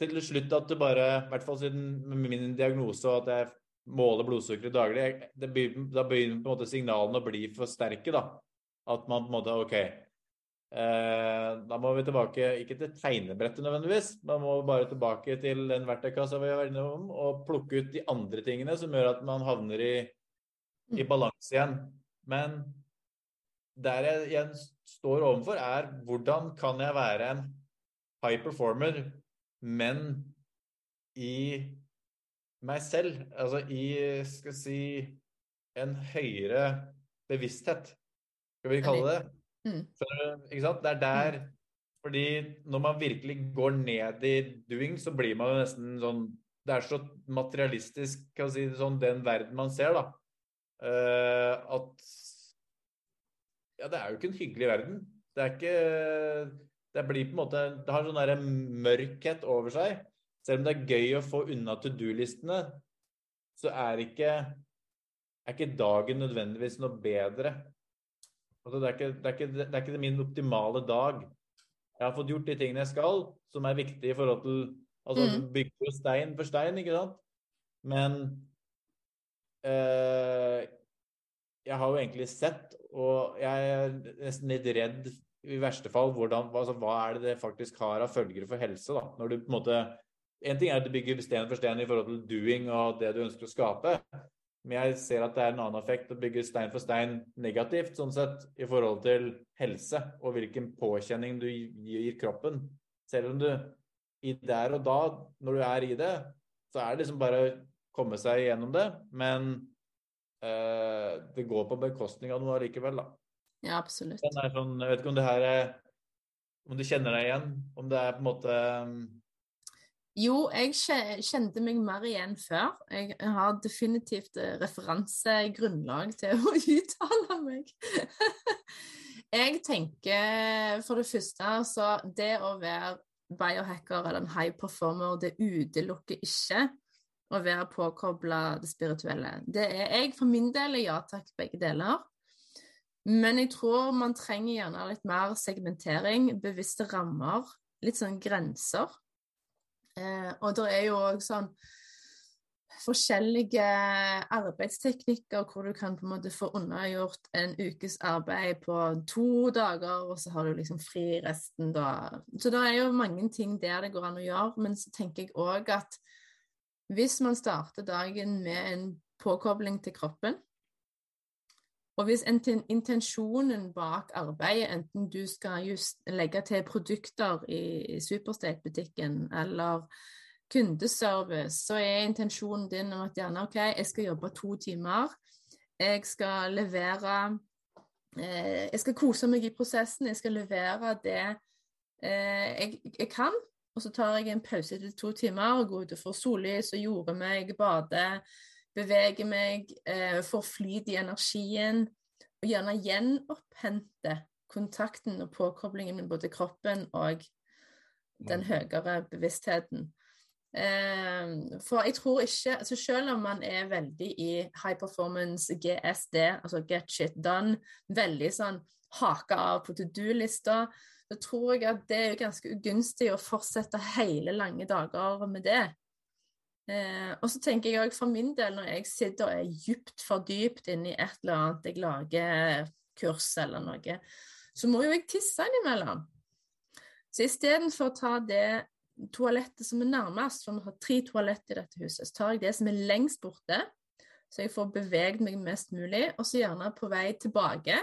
Til slutt at det bare, i hvert fall siden min diagnose og at jeg måler blodsukkeret daglig, det, da begynner på en måte signalene å bli for sterke. da. At man på en måte OK, Eh, da må vi tilbake, ikke til tegnebrettet nødvendigvis, man må bare tilbake til den verktøykassa vi har vært innom, og plukke ut de andre tingene som gjør at man havner i, i mm. balanse igjen. Men der jeg igjen står overfor, er hvordan kan jeg være en high performer, men i meg selv? Altså i, skal si, en høyere bevissthet, skal vi kalle det. Mm. Så, ikke sant? Det er der mm. Fordi når man virkelig går ned i doing, så blir man jo nesten sånn Det er så materialistisk, kan si sånn, den verden man ser, da. Uh, at Ja, det er jo ikke en hyggelig verden. Det er ikke Det blir på en måte Det har sånn derre mørkhet over seg. Selv om det er gøy å få unna to do-listene, så er ikke, er ikke dagen nødvendigvis noe bedre Altså, det, er ikke, det, er ikke, det, er ikke, min optimale dag. Jeg har fått gjort de tingene jeg skal, som er viktige i forhold til Altså mm. bygge stein for stein, ikke sant? Men eh, jeg har jo egentlig sett, og jeg er nesten litt redd i verste fall hvordan, altså, hva er det det faktisk har av følger for helse. da, når du på en måte En ting er at du bygger sten for sten i forhold til doing og det du ønsker å skape, men jeg ser at det er en annen effekt å bygge stein for stein negativt, sånn sett, i forhold til helse og hvilken påkjenning du gir kroppen. Selv om du i der og da, når du er i det, så er det liksom bare komme seg gjennom det. Men eh, det går på bekostning av noe allikevel, da. Ja, absolutt. Sånn, jeg vet ikke om det her er Om du kjenner deg igjen? Om det er på en måte jo, jeg kjente meg mer igjen før. Jeg har definitivt eh, referansegrunnlag til å uttale meg. jeg tenker for det første så Det å være biohacker eller en high performer, det utelukker ikke å være påkobla det spirituelle. Det er jeg for min del ja takk, begge deler. Men jeg tror man trenger gjerne litt mer segmentering, bevisste rammer, litt sånn grenser. Eh, og det er jo òg sånn forskjellige arbeidsteknikker hvor du kan på en måte få unnagjort en ukes arbeid på to dager, og så har du liksom fri resten da. Så det er jo mange ting der det går an å gjøre, men så tenker jeg òg at hvis man starter dagen med en påkobling til kroppen, og hvis intensjonen bak arbeidet, enten du skal just legge til produkter i Superstate-butikken eller kundeservice, så er intensjonen din at gjerne OK, jeg skal jobbe to timer. Jeg skal levere eh, Jeg skal kose meg i prosessen. Jeg skal levere det eh, jeg, jeg, kan. Og så tar jeg en pause til to timer, går ut og får sollys og jorder meg, bader beveger meg, eh, får flyt i energien, og gjerne gjenopphente kontakten og påkoblingen med både kroppen og den høyere bevisstheten. Eh, for jeg tror ikke altså Selv om man er veldig i high performance GSD, altså get shit done, veldig sånn haka av på to do-lista, så tror jeg at det er ganske ugunstig å fortsette hele lange dager med det. Eh, og så tenker jeg òg for min del, når jeg sitter og er djupt fordypt inn i et eller annet, jeg lager kurs eller noe, så må jo jeg tisse innimellom. Så istedenfor å ta det toalettet som er nærmest, for vi har tre toalett i dette huset, så tar jeg det som er lengst borte, så jeg får beveget meg mest mulig, og så gjerne på vei tilbake.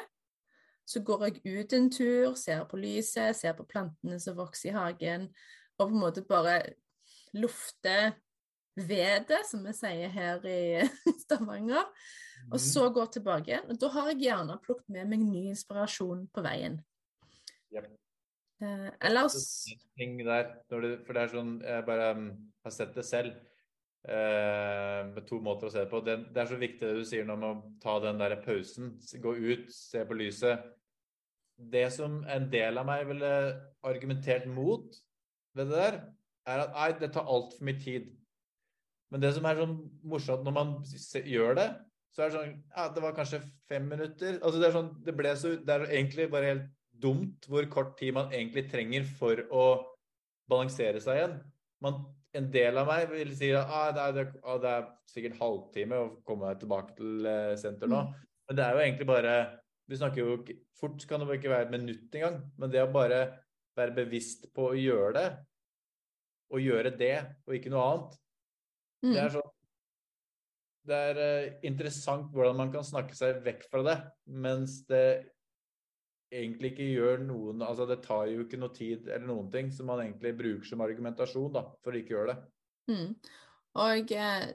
Så går jeg ut en tur, ser på lyset, ser på plantene som vokser i hagen, og på en måte bare lufter vedet, som vi sier her i Stavanger. Og mhm. så går tilbake igjen. Og da har jeg gjerne plukket med meg ny inspirasjon på veien. Yep. Eh, ellers der, du, For det er sånn Jeg bare um, har sett det selv. Eh, med to måter å se det på. Det, er så viktig det du sier nå med å ta den der pausen. Gå ut, se på lyset. Det som en del av meg ville argumentert mot ved det der, er at nei, det tar altfor mye tid. Men det som er sånn morsomt når man gjør det, så er det sånn Ja, det var kanskje fem minutter. Altså det er sånn Det ble så Det er egentlig bare helt dumt hvor kort tid man egentlig trenger for å balansere seg igjen. Man, en del av meg vil si at ah, det, er, ah, det, er, sikkert halvtime å komme deg tilbake til eh, senter nå. Mm. Men det er jo egentlig bare Vi snakker jo Fort kan det ikke være et minutt engang. Men det å bare være bevisst på å gjøre det, og gjøre det og ikke noe annet, mm. det er sånn det er uh, interessant hvordan man kan snakke seg vekk fra det, mens det egentlig ikke gjør noen Altså det tar jo ikke noe tid eller noen ting som man egentlig bruker som argumentasjon da, for å ikke gjøre det. Mm. Og eh,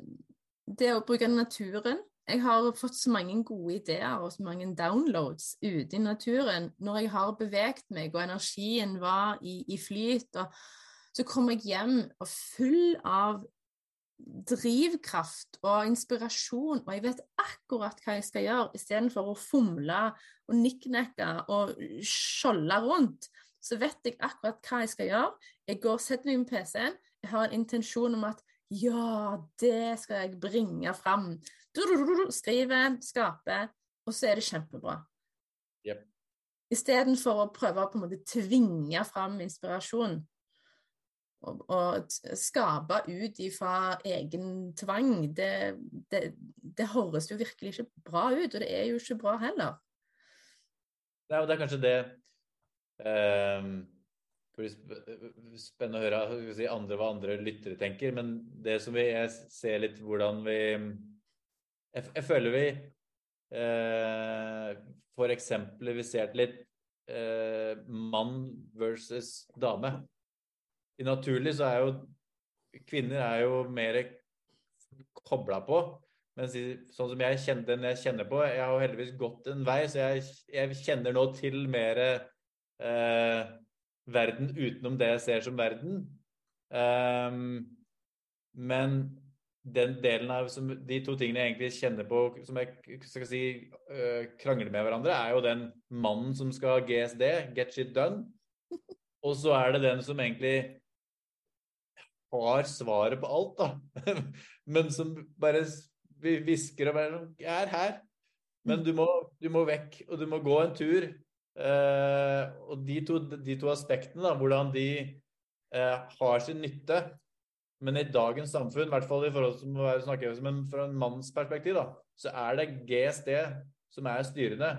det å bruke naturen Jeg har fått så mange gode ideer og så mange downloads ute i naturen når jeg har beveget meg og energien var i, i flyt. og så kommer jeg hjem og full av drivkraft og inspirasjon, og jeg vet akkurat hva jeg skal gjøre, istedenfor å fomle og nikknekke og skjolde rundt. Så vet jeg akkurat hva jeg skal gjøre. Jeg går og setter meg med PC-en. Jeg har en intensjon om at ja, det skal jeg bringe fram. Skrive, skape, og så er det kjempebra. Yep. Istedenfor å prøve å på en måte tvinge fram inspirasjon å skape ut ifra egen tvang, det, det, det, høres jo virkelig ikke bra ut. Og det er jo ikke bra heller. Nei, og det er kanskje det eh, Spennende å høre si, andre hva andre lyttere tenker. Men det som vi jeg ser litt hvordan vi Jeg, jeg føler vi eh, vi ser litt eh, mann versus dame i naturlig så er jo kvinner er jo mer kobla på. Mens sånn som jeg kjenner den jeg kjenner på Jeg har jo heldigvis gått en vei, så jeg, jeg kjenner nå til mer eh, verden utenom det jeg ser som verden. Um, men den delen av som, De to tingene jeg egentlig kjenner på, som jeg skal si uh, krangler med hverandre, er jo den mannen som skal ha GSD, get shit done. Og så er det den som egentlig har svaret på alt, da. Men som bare hvisker og bare sånn Jeg er her. Men du må, du må, vekk, og du må gå en tur. Eh, og de to, de to, aspektene, da, hvordan de eh, har sin nytte Men i dagens samfunn, i hvert fall i forhold til å snakke om men fra en manns perspektiv, da, så er det GSD som er styrende.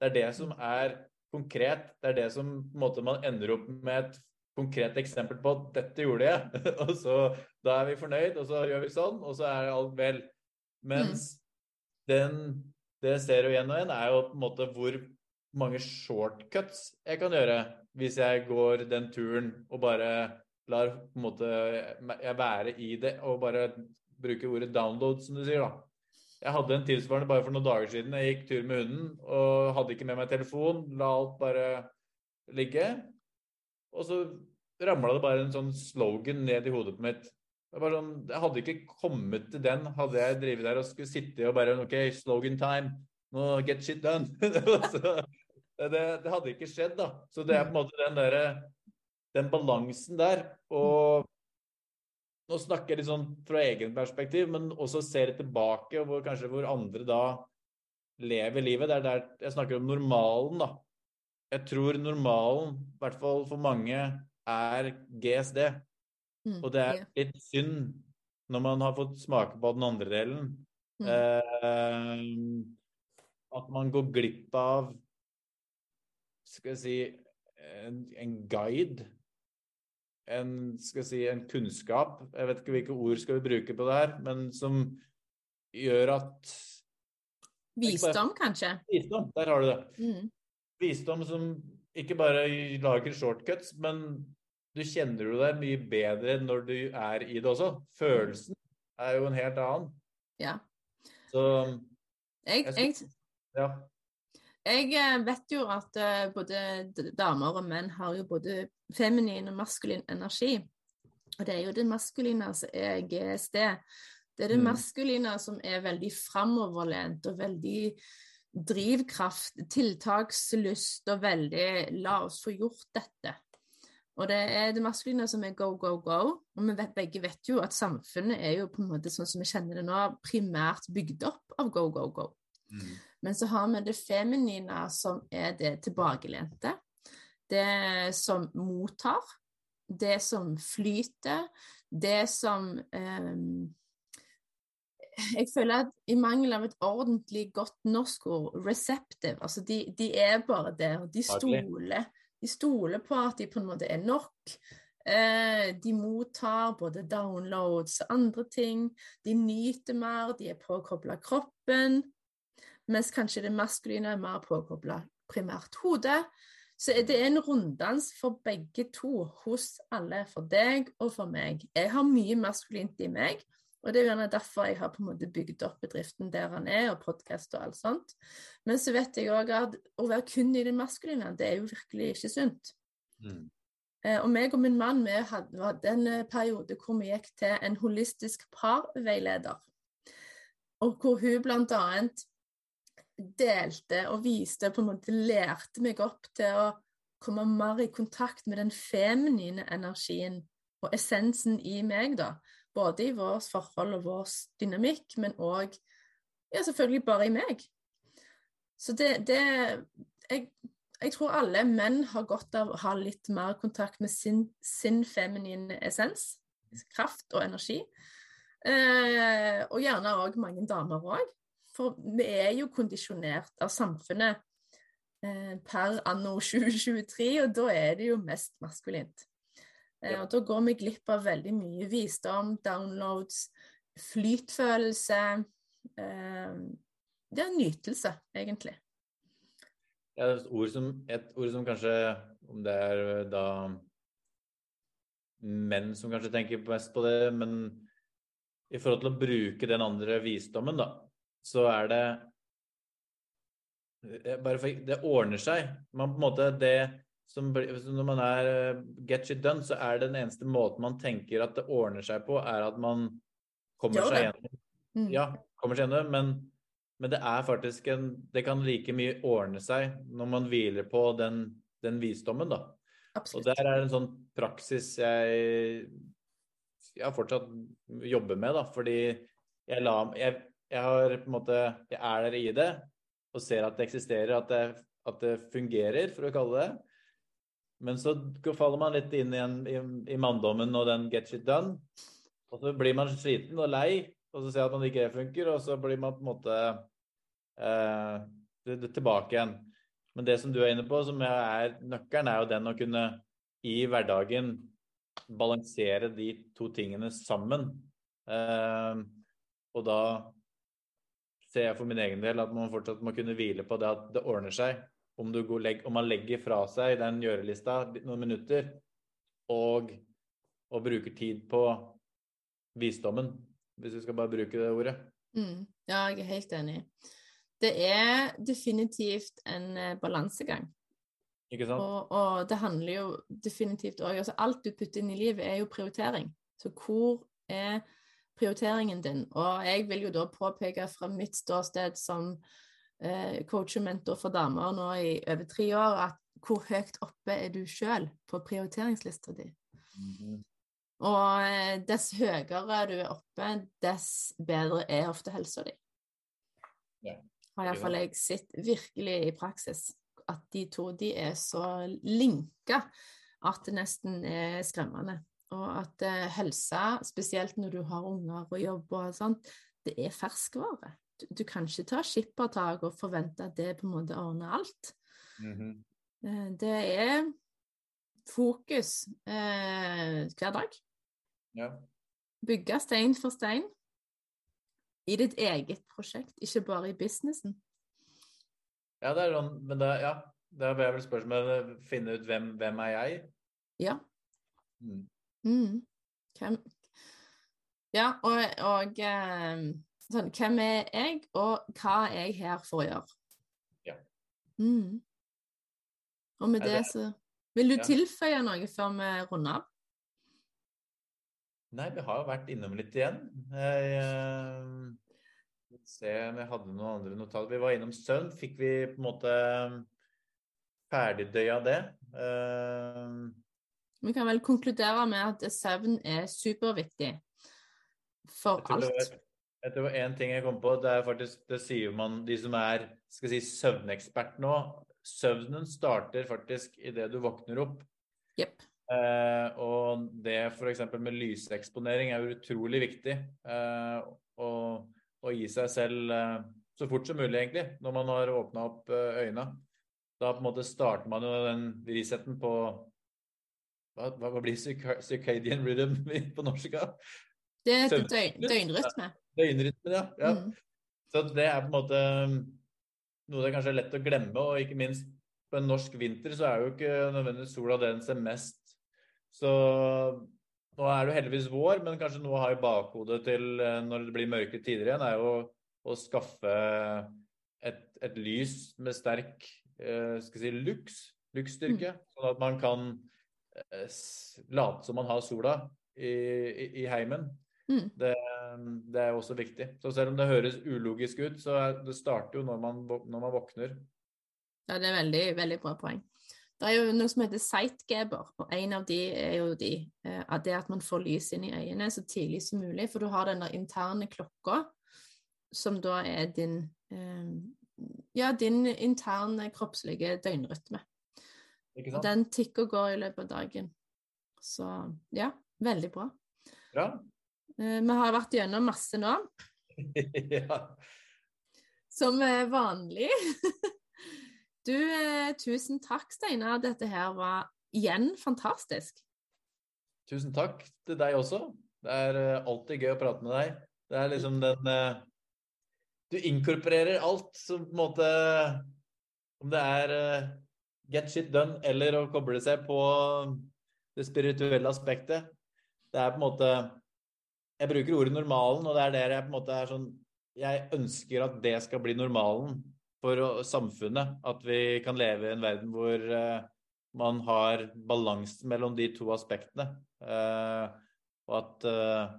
Det er det som er konkret. Det er det som en måte, man ender opp med et konkret eksempel på at 'dette gjorde jeg', og så da er vi fornøyd, og så gjør vi sånn, og så er alt vel. Mens mm. den, det ser jo igjen og igjen, er jo på en måte hvor mange shortcuts jeg kan gjøre hvis jeg går den turen og bare lar på en måte jeg være i det og bare bruke ordet 'download', som du sier, da. Jeg hadde en tilsvarende bare for noen dager siden. Jeg gikk tur med hunden og hadde ikke med meg telefon. La alt bare ligge. Og så ramla det bare en sånn slogan ned i hodet mitt. Sånn, jeg hadde ikke kommet til den hadde jeg drevet der og skulle sitte og bare OK, slogan time. Nå get shit done. det, det, hadde ikke skjedd, da. Så det er på en måte den derre Den balansen der. Og Nå snakker jeg litt sånn fra egen perspektiv, men også ser tilbake hvor kanskje hvor andre da lever livet. Det er der jeg snakker om normalen, da. Jeg tror normalen, i hvert fall for mange, er GSD. Mm, Og det er ja. litt synd når man har fått smake på den andre delen, Mm. eh, at man går glipp av skal jeg si en, en guide. En, skal jeg si, en kunnskap. Jeg vet ikke hvilke ord skal vi bruke på det her, men som gjør at Visdom, kanskje. Visdom, der har du det. Mm. Visdom som ikke bare lager shortcuts, men du kjenner jo deg mye bedre når du er i det også. Følelsen er jo en helt annen. Ja. Så Jeg, Jeg jeg, ja. jeg eh, vet jo at eh, både damer og menn har jo både feminin og maskulin energi. Og det er jo det maskuline som er GSD. Det er det Mm. maskuline som er veldig framoverlent og veldig drivkraft, tiltakslyst og veldig la oss få gjort dette. Og det er det maskuline som er go, go, go. Og vi vet, begge vet jo at samfunnet er jo på en måte sånn som vi kjenner det nå, primært bygd opp av go, go, go. Mm. Men så har vi det feminine, som er det tilbakelente. Det som mottar. Det som flyter. Det som ehm, Jeg føler at i mangel av et ordentlig godt norsk ord, receptive Altså, de, de er bare der. De stoler, de stoler på at de på en måte er nok. Eh, de mottar både downloads og andre ting. De nyter mer, de er påkobla kroppen. Mens kanskje det maskuline er mer påkobla primært hodet. Så er det en runddans for begge to, hos alle, for deg og for meg. Jeg har mye maskulint i meg, og det er jo gjerne derfor jeg har på en måte bygd opp bedriften der han er, og podkast og alt sånt. Men så vet jeg òg at å være kun i det maskuline, det er jo virkelig ikke sunt. Mm. Eh, Og meg og min mann vi hadde en eh, periode hvor vi gikk til en holistisk parveileder. Og hvor hun annet delte og viste, på en måte lærte meg opp til å komme mer i kontakt med den feminine energien og essensen i meg, da. Både i vårt forhold og vår dynamikk, men òg ja, selvfølgelig bare i meg. Så det, det jeg, jeg tror alle menn har godt av å ha litt mer kontakt med sin, sin feminine essens, kraft og energi. Eh, og gjerne òg mange damer òg. For vi er jo kondisjonert av samfunnet eh, per anno 2023, og da er det jo mest maskulint. Eh, Ja. og da går vi glipp av veldig mye visdom, downloads, flytfølelse. Eh, det er nytelse, egentlig. Ja, et ord som, et ord som kanskje Om det er da menn som kanskje tenker mest på det, men i forhold til å bruke den andre visdommen, da, så er det eh, bare for, Det ordner seg. Man på en måte det som, Når man er eh, get shit done, så er det den eneste måten man tenker at det ordner seg på, er at man kommer seg gjennom Mm. ja, kommer seg gjennom, men, men det er faktisk en Det kan like mye ordne seg når man hviler på den, den visdommen, da. Og der er det en sånn praksis jeg, jeg fortsatt jobber med, da. Fordi jeg, la, jeg, jeg har på en måte Jeg er der i det og ser at det eksisterer, at det, at det fungerer, for å kalle det. Men så faller man litt inn igjen i, i manndommen og den get shit done. Og så blir man sliten og lei, og så ser man at man ikke det funker, og så blir man på en måte eh, tilbake igjen. Men det som du er inne på, som er nøkkelen, er jo den å kunne i hverdagen balansere de to tingene sammen. Eh, og da ser jeg for min egen del at man fortsatt må kunne hvile på det at det ordner seg. Om, du går, legg, om man legger fra seg den gjørelista noen minutter og, og bruker tid på visdommen, hvis vi skal bare bruke det ordet. Mm. Ja, jeg er helt enig. Det er definitivt en eh, balansegang. Ikke sant? Og, og det handler jo definitivt òg altså Alt du putter inn i livet, er jo prioritering. Så hvor er prioriteringen din? Og jeg vil jo da påpeke fra mitt ståsted som eh, coach og mentor for damer nå i over tre år, at hvor høyt oppe er du sjøl på prioriteringslista di? Mhm. Og eh, dess høyere du er oppe, dess bedre er ofte helsa di. Ja, Har iallfall jeg sett virkelig i praksis at de to de er så linka at det nesten er skremmende. Og at eh, helse, spesielt når du har unger og jobb og sånt, det er ferskvare. Du, kan ikke ta skippertak og forvente at det på en måte ordner alt. Mm -hmm. Det er fokus eh, hver dag. ja. Bygge stein for stein i ditt eget prosjekt, ikke bare i businessen. ja, det er sånn, men det, ja, da blir vel spørsmålet finne ut hvem, hvem er jeg? Ja. Mm. Mm. Hvem Ja, og, og eh, sånn, hvem er jeg, og hva er jeg her for å gjøre? Ja. Mm. Og med det det- så Vil du Ja. tilføye noe før vi runder av? Nei, vi har jo vært innom litt igjen. Jeg, eh, se om jeg hadde noen andre notater. Vi var innom søvn. Fikk vi på en måte ferdigdøya det? Eh, Vi kan vel konkludere med at søvn er superviktig for alt. det var, jeg tror en ting jeg kom på. Det er faktisk, det sier man, de som er skal si, søvnekspert nå. Søvnen starter faktisk idet du våkner opp. Yep. Eh, og det f.eks. med lyseksponering er utrolig viktig. Eh, å, å gi seg selv eh, så fort som mulig, egentlig, når man har åpna opp eh, øynene. Da på en måte starter man jo den resetten på Hva, hva blir circadian rhythm på norsk? Det er døgn, døgnrytme. Døgnrytmen, ja. ja. Mm. Så det er på en måte um, noe det kanskje er lett å glemme, og ikke minst på en norsk vinter så er jo ikke nødvendigvis sola den som er mest. Så nå er det jo heldigvis vår, men kanskje noe å ha i bakhodet til eh, når det blir mørke tider igjen, er jo å skaffe et, et lys med sterk eh, skal si, lux, mm. sånn at man kan eh, late som man har sola i, i, i heimen. Mm. Det, det er også viktig. Så selv om det høres ulogisk ut, så er, det starter jo når man, når man våkner. Ja, det er veldig, veldig bra poeng. Det er jo noe som heter sightgaber, og en av de er jo de, eh, at det at man får lys inn i øynene så tidlig som mulig, for du har den der interne klokka, som da er din eh, ja, din interne kroppslige døgnrytme. Ikke Og den tikker og går i løpet av dagen. Så ja, veldig bra. Bra. Eh, Vi har vært gjennom masse nå, ja. som vanlig. Du, eh, tusen takk, Steinar. Dette her var igjen fantastisk. Tusen takk til deg også. Det er eh, alltid gøy å prate med deg. Det er liksom den Du inkorporerer alt som på en måte Om det er get shit done eller å koble seg på det spirituelle aspektet. Det er på en måte Jeg bruker ordet normalen, og det er der jeg på en måte er sånn Jeg ønsker at det skal bli normalen for samfunnet. At vi kan leve i en verden hvor eh, man har balansen mellom de to aspektene. Eh, og at eh,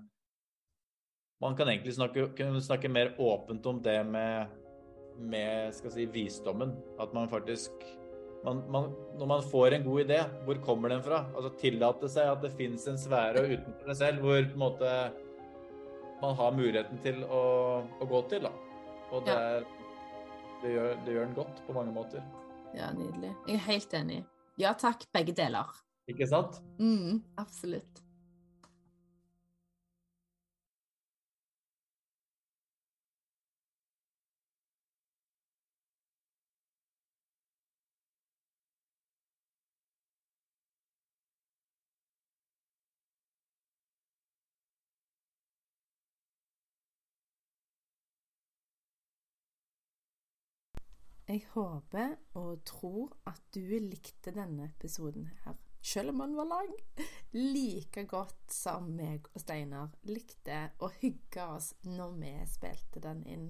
man kan egentlig snakke, kunne snakke mer åpent om det med, med skal si, visdommen. At man faktisk man, man, Når man får en god idé, hvor kommer den fra? Altså Tillate seg at det fins en sfære utenfor deg selv hvor på en måte man har muligheten til å, å gå til. da. Og det, Ja. det, gjør, det gjør den godt på mange måter. Ja, nydelig. Jeg er helt enig. Ja takk, begge deler. Ikke sant? Mm, absolutt. Jeg håper og tror at du likte denne episoden her, selv om den var lang, like godt som meg og Steinar likte å hygge oss når vi spilte den inn.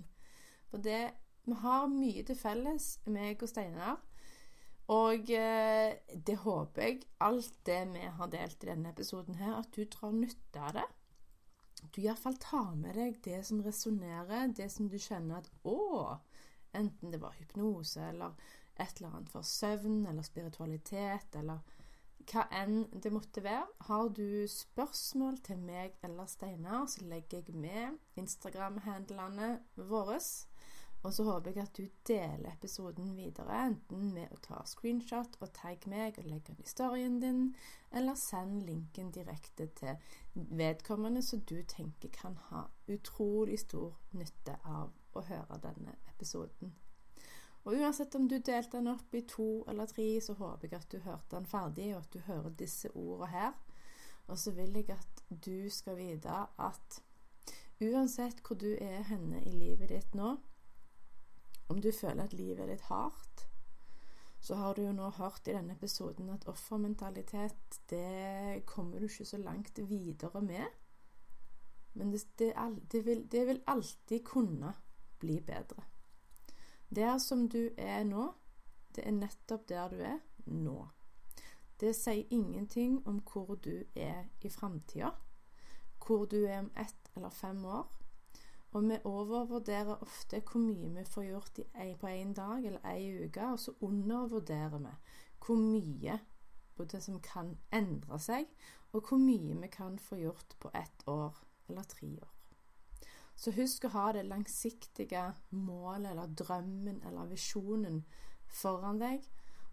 For det, vi har mye til felles, meg og Steinar. Og eh, det håper jeg, alt det vi har delt i denne episoden her, at du drar nytte av det. Du iallfall tar med deg det som resonnerer, det som du kjenner at å, enten det var hypnose eller et eller annet for søvn eller spiritualitet eller hva enn det måtte være. Har du spørsmål til meg eller Steinar, så legger jeg med Instagram-handlene våre. Og så håper jeg at du deler episoden videre, enten med å ta screenshot og tagge meg og legge den i storyen din, eller send linken direkte til vedkommende som du tenker kan ha utrolig stor nytte av å høre denne episoden. Og uansett om du delte den opp i to eller tre, så håper jeg at du hørte den ferdig, og at du hører disse ordene her. Og så vil jeg at du skal vite at uansett hvor du er henne i livet ditt nå, om du føler at livet er litt hardt, så har du jo nå hørt i denne episoden at offermentalitet, det kommer du ikke så langt videre med. Men det, det, det, vil, det vil alltid kunne bli bedre. Der som du er nå, det er nettopp der du er nå. Det sier ingenting om hvor du er i framtida, hvor du er om ett eller fem år. Og vi overvurderer ofte hvor mye vi får gjort på én dag eller ei uke, og så undervurderer vi hvor mye både som kan endre seg, og hvor mye vi kan få gjort på ett år eller tre år. Så husk å ha det langsiktige målet eller drømmen eller visjonen foran deg.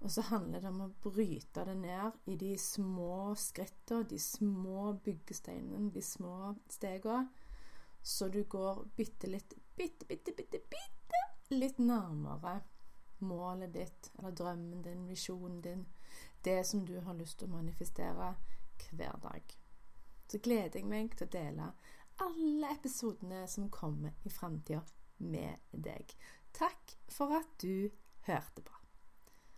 Og så handler det om å bryte det ned i de små skrittene, de små byggesteinene, de små stegene, så du går bitte litt, bitte, bitte, bitte, bitte litt nærmere målet ditt, eller drømmen din, visjonen din, det som du har lyst til å manifestere hver dag. Så gleder jeg meg til å dele alle episodene som kommer i framtida med deg. Takk for at du hørte på.